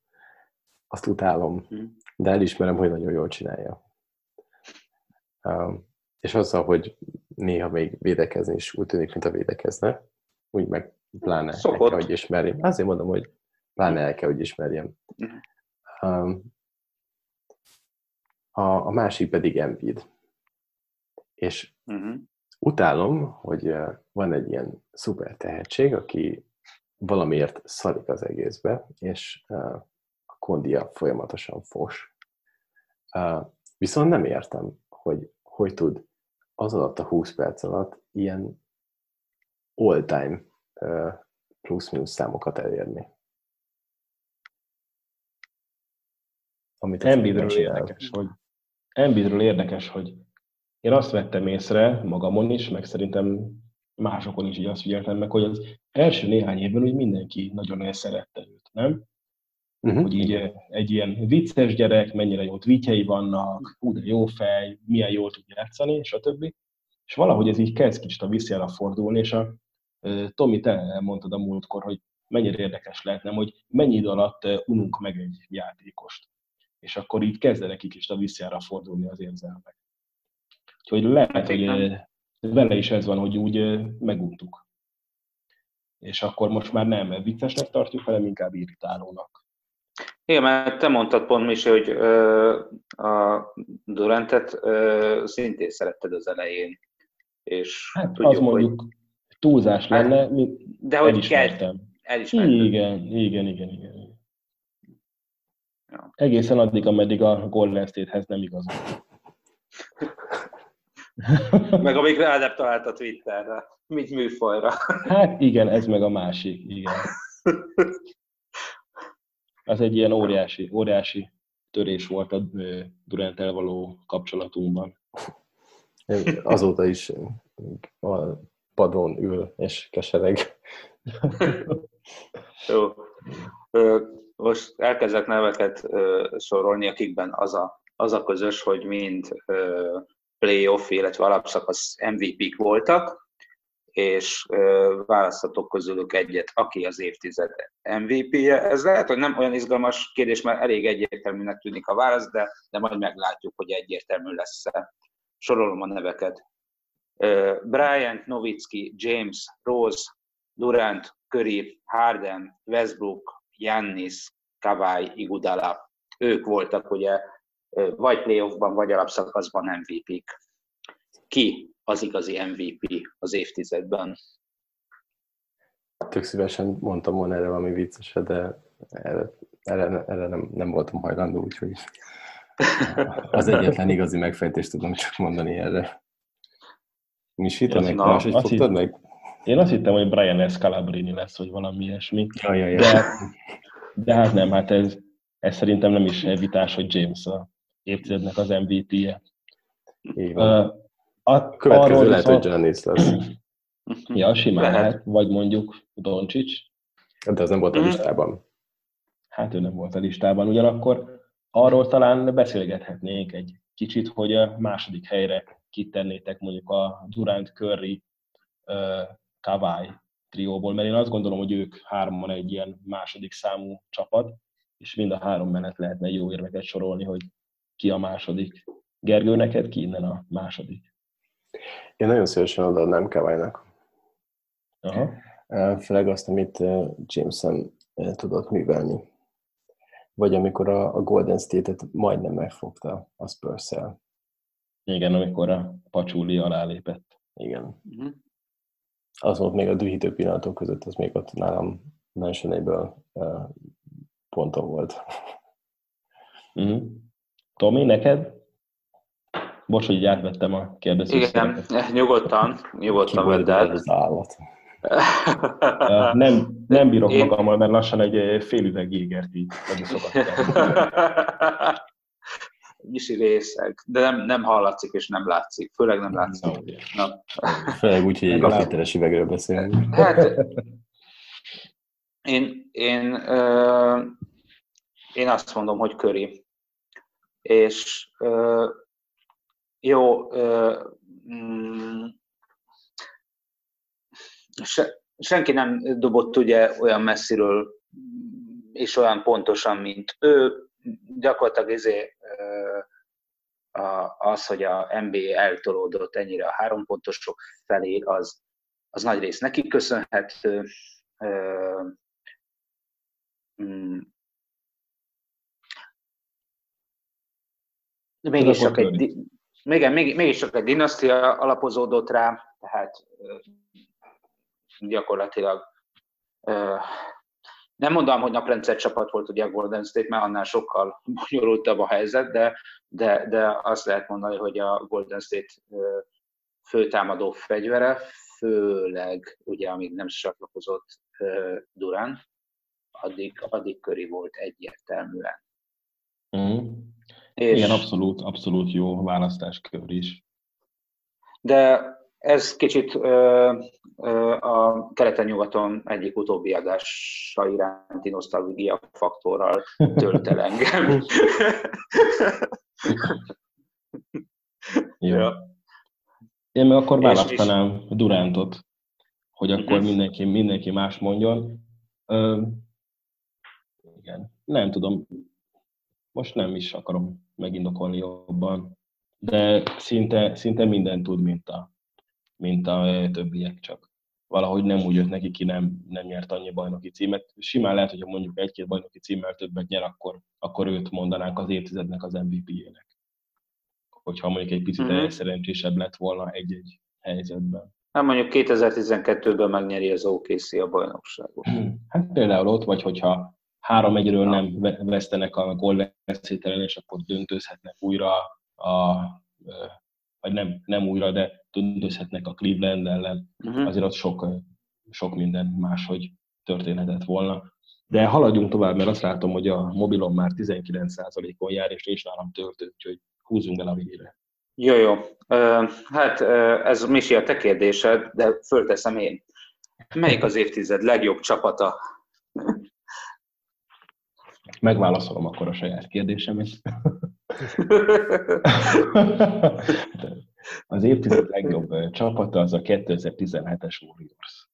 azt utálom, hm. de elismerem, hogy nagyon jól csinálja. És azzal, hogy néha még védekezni is úgy tűnik, mint a védekezne, úgy meg pláne Szokott. el kell, hogy ismerjem. Azért mondom, hogy pláne el kell, hogy ismerjem. Um, a, a másik pedig Embiid. És uh-huh. utálom, hogy van egy ilyen szuper tehetség, aki valamiért szarik az egészbe, és a kondia folyamatosan fos. Viszont nem értem, hogy hogy tud az alatt a 20 perc alatt ilyen all-time plusz-minusz számokat elérni. Amit Embiidről érdekes, hogy Embiidről érdekes, hogy én azt vettem észre magamon is, meg szerintem másokon is így azt figyeltem meg, hogy az első néhány évben úgy mindenki nagyon szerette őt, nem? Uh-huh. Hogy így egy ilyen vicces gyerek, mennyire jó tweetjei vannak, hú, de jó fej, milyen jól tud játszani, és a többi. És valahogy ez így kezd kicsit a visszjára fordulni, és a Tomi, te elmondtad a múltkor, hogy mennyire érdekes lehetne, hogy mennyi idő alatt ununk meg egy játékost. És akkor így kezdenek is a visszjára fordulni az érzelmek. Úgyhogy lehet, hogy vele is ez van, hogy úgy meguntuk. És akkor most már nem viccesnek tartjuk, hanem inkább irritálónak. Igen, mert te mondtad pont, Misi, hogy ö, a Durantet ö, szintén szeretted az elején. És hát tudjuk, az mondjuk hogy... túlzás hát, lenne, mint de hogy elismertem. elismertem. Igen, igen, igen, igen. Ja. Egészen addig, ameddig a Golden State-hez nem igazol. meg amíg rá talált a Twitterre, mint műfajra. Hát igen, ez meg a másik, igen. Az egy ilyen óriási, óriási törés volt a durant való kapcsolatunkban. Azóta is padon ül és kesereg. Jó. Most elkezdek neveket sorolni, akikben az a, az a közös, hogy mind playoff, illetve alapszakasz MVP-k voltak, és választhatok közülük egyet, aki az évtized MVP-je. Ez lehet, hogy nem olyan izgalmas kérdés, mert elég egyértelműnek tűnik a válasz, de, de majd meglátjuk, hogy egyértelmű lesz-e. Sorolom a neveket. Bryant, Nowitzki, James, Rose, Durant, Curry, Harden, Westbrook, Yannis, Kawai, Igudala. Ők voltak ugye vagy playoffban, vagy alapszakaszban MVP-k. Ki az igazi MVP az évtizedben? Tök szívesen mondtam volna erre valami vicceset, de erre, erre, erre nem, nem voltam hajlandó, úgyhogy az egyetlen igazi megfejtést tudom csak mondani erre. Mi te meg más, hogy fogtad meg? Én azt hittem, hogy Brian Scalabrini lesz, vagy valami ilyesmi. Ja, ja, ja. De, de hát nem, hát ez, ez szerintem nem is evitás, hogy James a évtizednek az MVP-je. Uh, a, Következő arról lehet, hogy Giannis lesz. ja, simán lehet. lehet. Vagy mondjuk Doncsics. De az nem volt a mhm. listában. Hát ő nem volt a listában. Ugyanakkor arról talán beszélgethetnénk egy kicsit, hogy a második helyre kitennétek mondjuk a Durant Curry Kawai trióból, mert én azt gondolom, hogy ők hárman egy ilyen második számú csapat, és mind a három menet lehetne jó érveket sorolni, hogy ki a második. Gergő, neked ki innen a második? Én nagyon szívesen odaadnám Kawai-nak. Aha. Főleg azt, amit Jameson tudott művelni. Vagy amikor a Golden State-et majdnem megfogta a spurs -el. Igen, amikor a Pacsúli alá lépett. Igen. Uh-huh. Az volt még a dühítő pillanatok között, az még ott nálam mentionable ponton volt. Uh-huh. Tomi, neked? Bocs, hogy így átvettem a kérdezést. Igen, nyugodtan, nyugodtan vedd el. Az állat. nem, nem bírok Én... magammal, mert lassan egy fél üveg jégert így Misi részeg, de nem, nem hallatszik és nem látszik, főleg nem látszik. No. No. Főleg úgy, hogy egy lafiteres üvegről beszélünk. Hát, én, én, ö, én azt mondom, hogy köri és ö, jó, ö, mm, se, senki nem dobott ugye olyan messziről és olyan pontosan, mint ő. Gyakorlatilag izé, az, hogy a NBA eltolódott ennyire a három pontosok felé, az, az nagy rész neki köszönhető. Mm, Mégis csak, egy, igen, még, mégis csak egy dinasztia alapozódott rá, tehát gyakorlatilag nem mondom, hogy naprendszer csapat volt ugye a Golden State, mert annál sokkal bonyolultabb a helyzet, de, de, de azt lehet mondani, hogy a Golden State főtámadó fegyvere, főleg ugye amíg nem csatlakozott Durán, addig, addig köri volt egyértelműen. Mm. És Igen, abszolút, abszolút jó választáskör is. De ez kicsit ö, ö, a keleten-nyugaton egyik utóbbi adása iránti nosztalgia faktorral tölt el engem. Jó. Ja. Én meg akkor választanám Durántot, hogy akkor uh-huh. mindenki, mindenki más mondjon. Ö, igen, nem tudom, most nem is akarom megindokolni jobban, de szinte, szinte minden tud, mint a, mint a többiek, csak valahogy nem úgy jött neki ki, nem, nem nyert annyi bajnoki címet. Simán lehet, hogyha mondjuk egy-két bajnoki címmel többet nyer, akkor, akkor őt mondanánk az évtizednek az MVP-jének. Hogyha mondjuk egy picit mm-hmm. szerencsésebb lett volna egy-egy helyzetben. Hát mondjuk 2012-ben megnyeri az OKC a bajnokságot. Hát például ott, vagy hogyha három egyről nem vesztenek a State és akkor döntőzhetnek újra a, vagy nem, nem újra, de döntőzhetnek a Cleveland ellen, uh-huh. azért ott sok, sok minden máshogy történhetett volna. De haladjunk tovább, mert azt látom, hogy a mobilon már 19%-on jár, és nincs nálam töltő, úgyhogy húzzunk el a végére. Jó, jó. Hát ez Misi a te kérdésed, de fölteszem én. Melyik az évtized legjobb csapata? Megválaszolom akkor a saját kérdésemet. az évtized legjobb csapata az a 2017-es Warriors.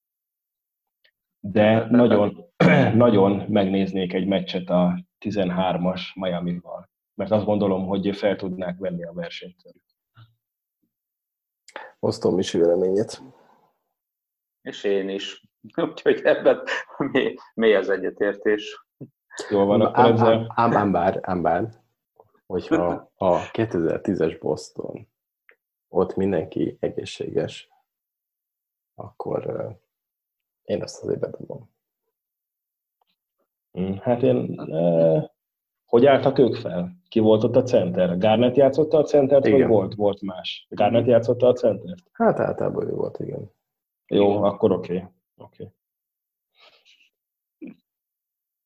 De nagyon, nagyon megnéznék egy meccset a 13-as Miami-val, mert azt gondolom, hogy fel tudnák venni a versenyt. Osztom is véleményét. És én is. Úgyhogy ebben mi, mi az egyetértés. Jól van, akkor ám, ezzel... ám, ám, bár, ám bár, hogyha a 2010-es Boston ott mindenki egészséges, akkor uh, én ezt azért bedobom. Hm, hát én... Uh, hogy álltak ők fel? Ki volt ott a center? Garnett játszotta a centert, igen. vagy volt, volt más? Garnett játszotta a centert? Hát általában ő volt, igen. Jó, igen. akkor oké. Okay. okay.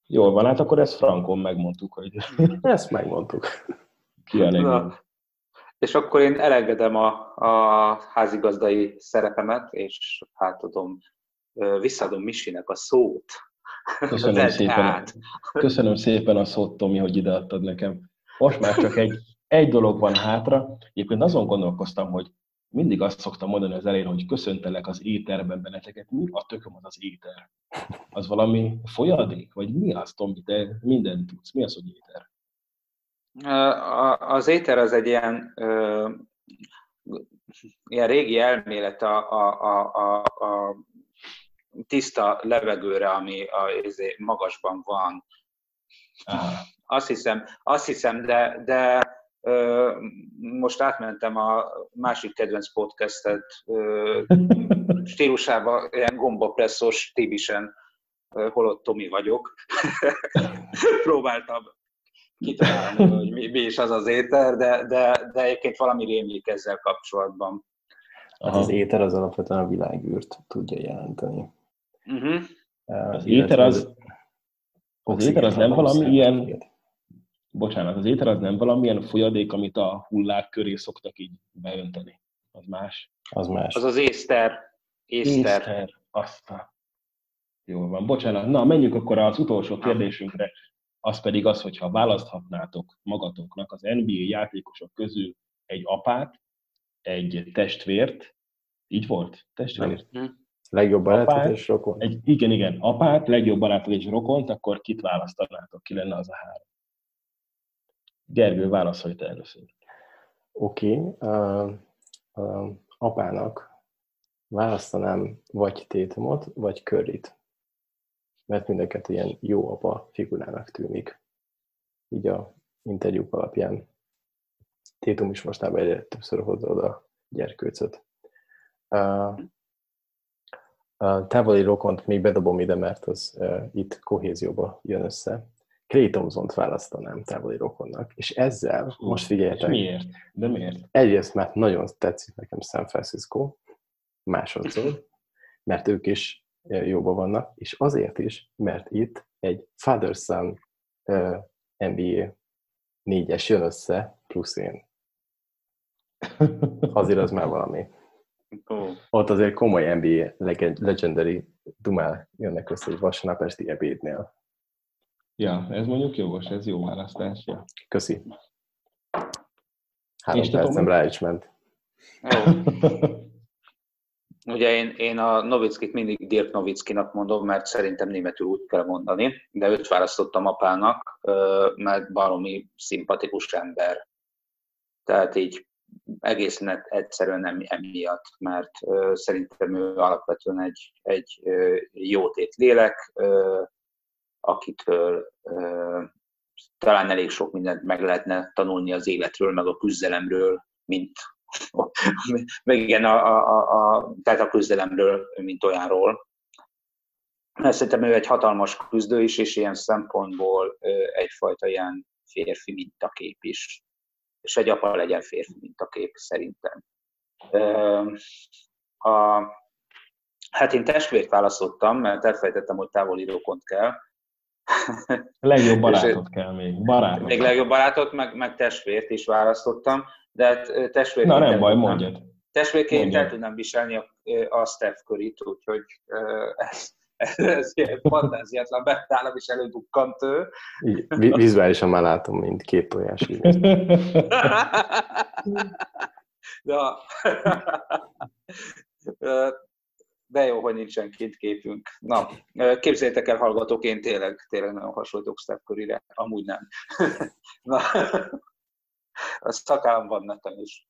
Jól van, hát akkor ezt frankon megmondtuk, hogy... Ezt megmondtuk. Ki a legjobb. És akkor én elengedem a, a házigazdai szerepemet, és hát tudom, visszadom Misinek a szót. Köszönöm szépen, köszönöm szépen a szót, Tomi, hogy ideadtad nekem. Most már csak egy, egy dolog van hátra. Egyébként azon gondolkoztam, hogy mindig azt szoktam mondani az elején, hogy köszöntelek az éterben benneteket. Mi a tököm az az éter? Az valami folyadék? Vagy mi az, Tomi, te mindent tudsz? Mi az, hogy éter? Az éter az egy ilyen, ilyen régi elmélet a, a, a, a, tiszta levegőre, ami a, izé, magasban van. Aha. Azt hiszem, azt hiszem, de, de most átmentem a másik kedvenc podcastet stílusába, ilyen gombapresszos, tibisen, holott Tomi vagyok. Próbáltam kitalálni, hogy mi, mi is az az éter, de, de, de egyébként valami rémlik ezzel kapcsolatban. Hát az éter az alapvetően a világűrt tudja jelenteni. Uh-huh. Az éter az, az éter az nem valami ilyen, bocsánat, az éter az nem valamilyen folyadék, amit a hullák köré szoktak így beönteni. Az más. Az más. Az az észter. Észter. észter. Aztán. Jól van, bocsánat. Na, menjünk akkor az utolsó kérdésünkre. Az pedig az, hogyha választhatnátok magatoknak az NBA játékosok közül egy apát, egy testvért, így volt? Testvért? Nem. Legjobb barátot és rokon? Egy, igen, igen. Apát, legjobb barátot és rokont, akkor kit választanátok? Ki lenne az a három? Gergő, válaszolj te először. Oké. Okay. Uh, uh, apának választanám vagy Tétumot, vagy Körrit. Mert mindeket ilyen jó apa figurának tűnik. Így a interjúk alapján. Tétum is mostában egyre többször hozza oda gyerkőcöt. Uh, a távoli rokont még bedobom ide, mert az uh, itt kohézióba jön össze. Clay Thompson-t választanám távoli rokonnak, és ezzel, most figyeljetek. miért? De miért? Egyrészt, mert nagyon tetszik nekem San Francisco, másodszor, mert ők is jóban vannak, és azért is, mert itt egy father-son uh, NBA négyes jön össze, plusz én. Azért az már valami. Oh. Ott azért komoly NBA legendary dumál jönnek össze egy vasárnap esti ebédnél. Ja, ez mondjuk jogos, ez jó választás. Ja. Köszi. Három percem rá is ment. Ugye én, én a Novickit mindig Dirk Novickinak mondom, mert szerintem németül úgy kell mondani, de őt választottam apának, mert baromi szimpatikus ember. Tehát így egészen egyszerűen nem emiatt, mert szerintem ő alapvetően egy, egy jótét lélek, akitől talán elég sok mindent meg lehetne tanulni az életről, meg a küzdelemről, mint meg igen, a, a, a, tehát a küzdelemről, mint olyanról. Szerintem ő egy hatalmas küzdő is, és ilyen szempontból egyfajta ilyen férfi mintakép is. És egy apa legyen férfi mintakép, szerintem. A, hát én testvért választottam, mert elfelejtettem, hogy távoli rokont kell. Legjobb barátot kell még. Barátot. Még legjobb barátot, meg, meg testvért is választottam de hát testvérként... Na nem baj, mondjad. Testvérként mondjad. el tudnám viselni a, a Steph curry úgyhogy ez, ez, ez ilyen fantáziátlan betállom, és előbukkant ő. Vizuálisan már látom, mint két tojás. de, de jó, hogy nincsen két képünk. Na, képzeljétek el, hallgatók, én tényleg, tényleg nagyon hasonlítok Steph Curry-re, amúgy nem. Na, a szakállam van nekem is.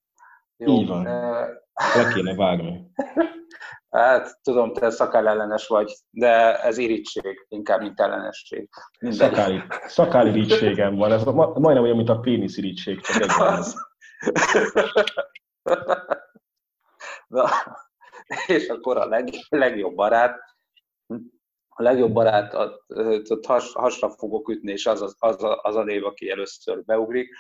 Jó. Így van. Le kéne vágni. Hát tudom, te szakáll ellenes vagy, de ez irítség, inkább, mint ellenesség. Szakáli, szakáli irítségem van, ez majdnem olyan, mint a pénisz irítség, csak egy Na, és akkor a leg, legjobb barát, a legjobb barát, has, hasra fogok ütni, és az az, az, az a név, aki először beugrik,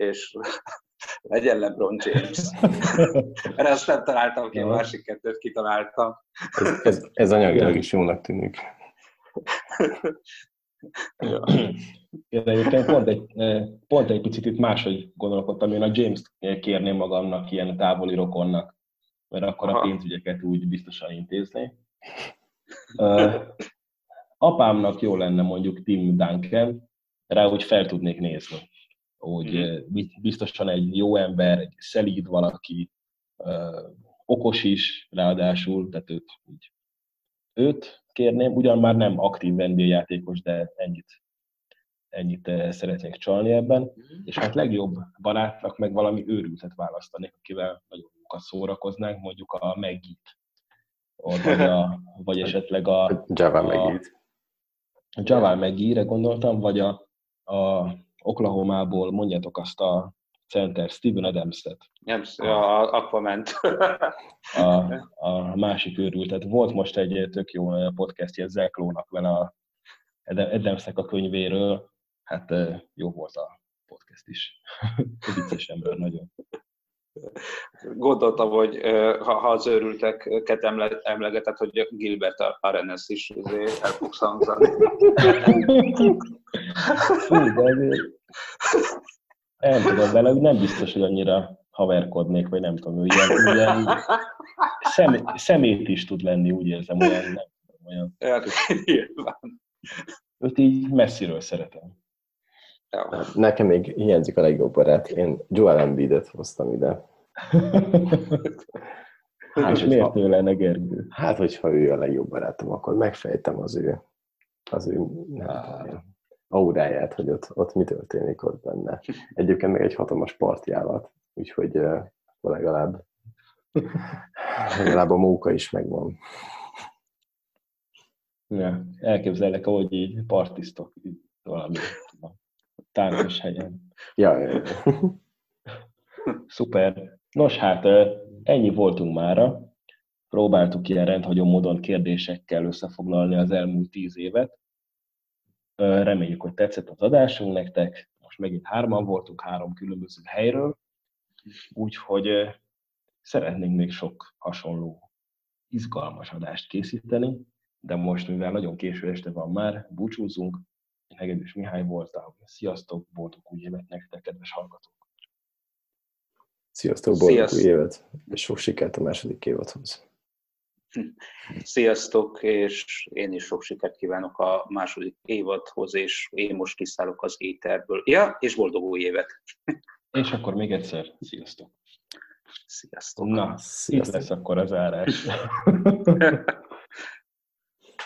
és legyen LeBron James. Erre azt nem találtam ki, a másik kettőt kitaláltam. Ez, ez, ez anyagilag is jónak tűnik. Ja. Én egyébként pont egy, pont egy picit itt máshogy gondolkodtam, én a James-t kérném magamnak ilyen távoli rokonnak, mert akkor Aha. a pénzügyeket úgy biztosan intézni. Uh, apámnak jó lenne mondjuk Tim Duncan, rá úgy fel tudnék nézni hogy mm. biztosan egy jó ember, egy szelíd valaki, okos is ráadásul, tehát őt, így, őt kérném, ugyan már nem aktív NBA játékos, de ennyit, ennyit szeretnék csalni ebben, mm. és hát legjobb barátnak meg valami őrültet választanék, akivel nagyon sokat szórakoznánk, mondjuk a Megit, vagy, a, vagy esetleg a... Javal Megit. Javal Megire gondoltam, vagy a, a Oklahomából mondjátok azt a center Steven Adams-et. Nem, a Aquament. a, a másik őrült. Tehát volt most egy tök jó podcastja Zach Lowe-nak vele a Adamsnek a könyvéről. Hát jó volt a podcast is. Vicces ember nagyon. Gondoltam, hogy ha, ha az őrülteket emlegetett, hogy Gilbert Arenes is el fogsz hangzani. nem tudom, vele nem biztos, hogy annyira haverkodnék, vagy nem tudom, ilyen, ilyen szem, szemét is tud lenni, úgy érzem, olyan, nem tudom, olyan. Őt így messziről szeretem. Ja. Nekem még hiányzik a legjobb barát. Én Joel Embiidet hoztam ide. Hát, és miért ő lenne Gergő? Hát, hogyha ő a legjobb barátom, akkor megfejtem az ő, az ő nem auráját, hogy ott, ott mi történik ott benne. Egyébként meg egy hatalmas partjálat, úgyhogy uh, legalább legalább a móka is megvan. Ja, elképzelek, ahogy így partisztok valami táncos hegyen. Ja, ja, ja. Szuper. Nos hát, ennyi voltunk mára. Próbáltuk ilyen rendhagyó módon kérdésekkel összefoglalni az elmúlt tíz évet. Reméljük, hogy tetszett az adásunk nektek. Most megint hárman voltunk, három különböző helyről. Úgyhogy szeretnénk még sok hasonló izgalmas adást készíteni, de most, mivel nagyon késő este van már, búcsúzunk. Én Hegedűs Mihály voltam. Sziasztok, boldog új évet nektek, kedves hallgatók! Sziasztok, boldog Sziasztok. új évet, és sok sikert a második évadhoz! Sziasztok, és én is sok sikert kívánok a második évadhoz, és én most kiszállok az éterből. Ja, és boldog új évet! És akkor még egyszer, sziasztok! Sziasztok! Na, Sziasztok. itt lesz akkor az árás.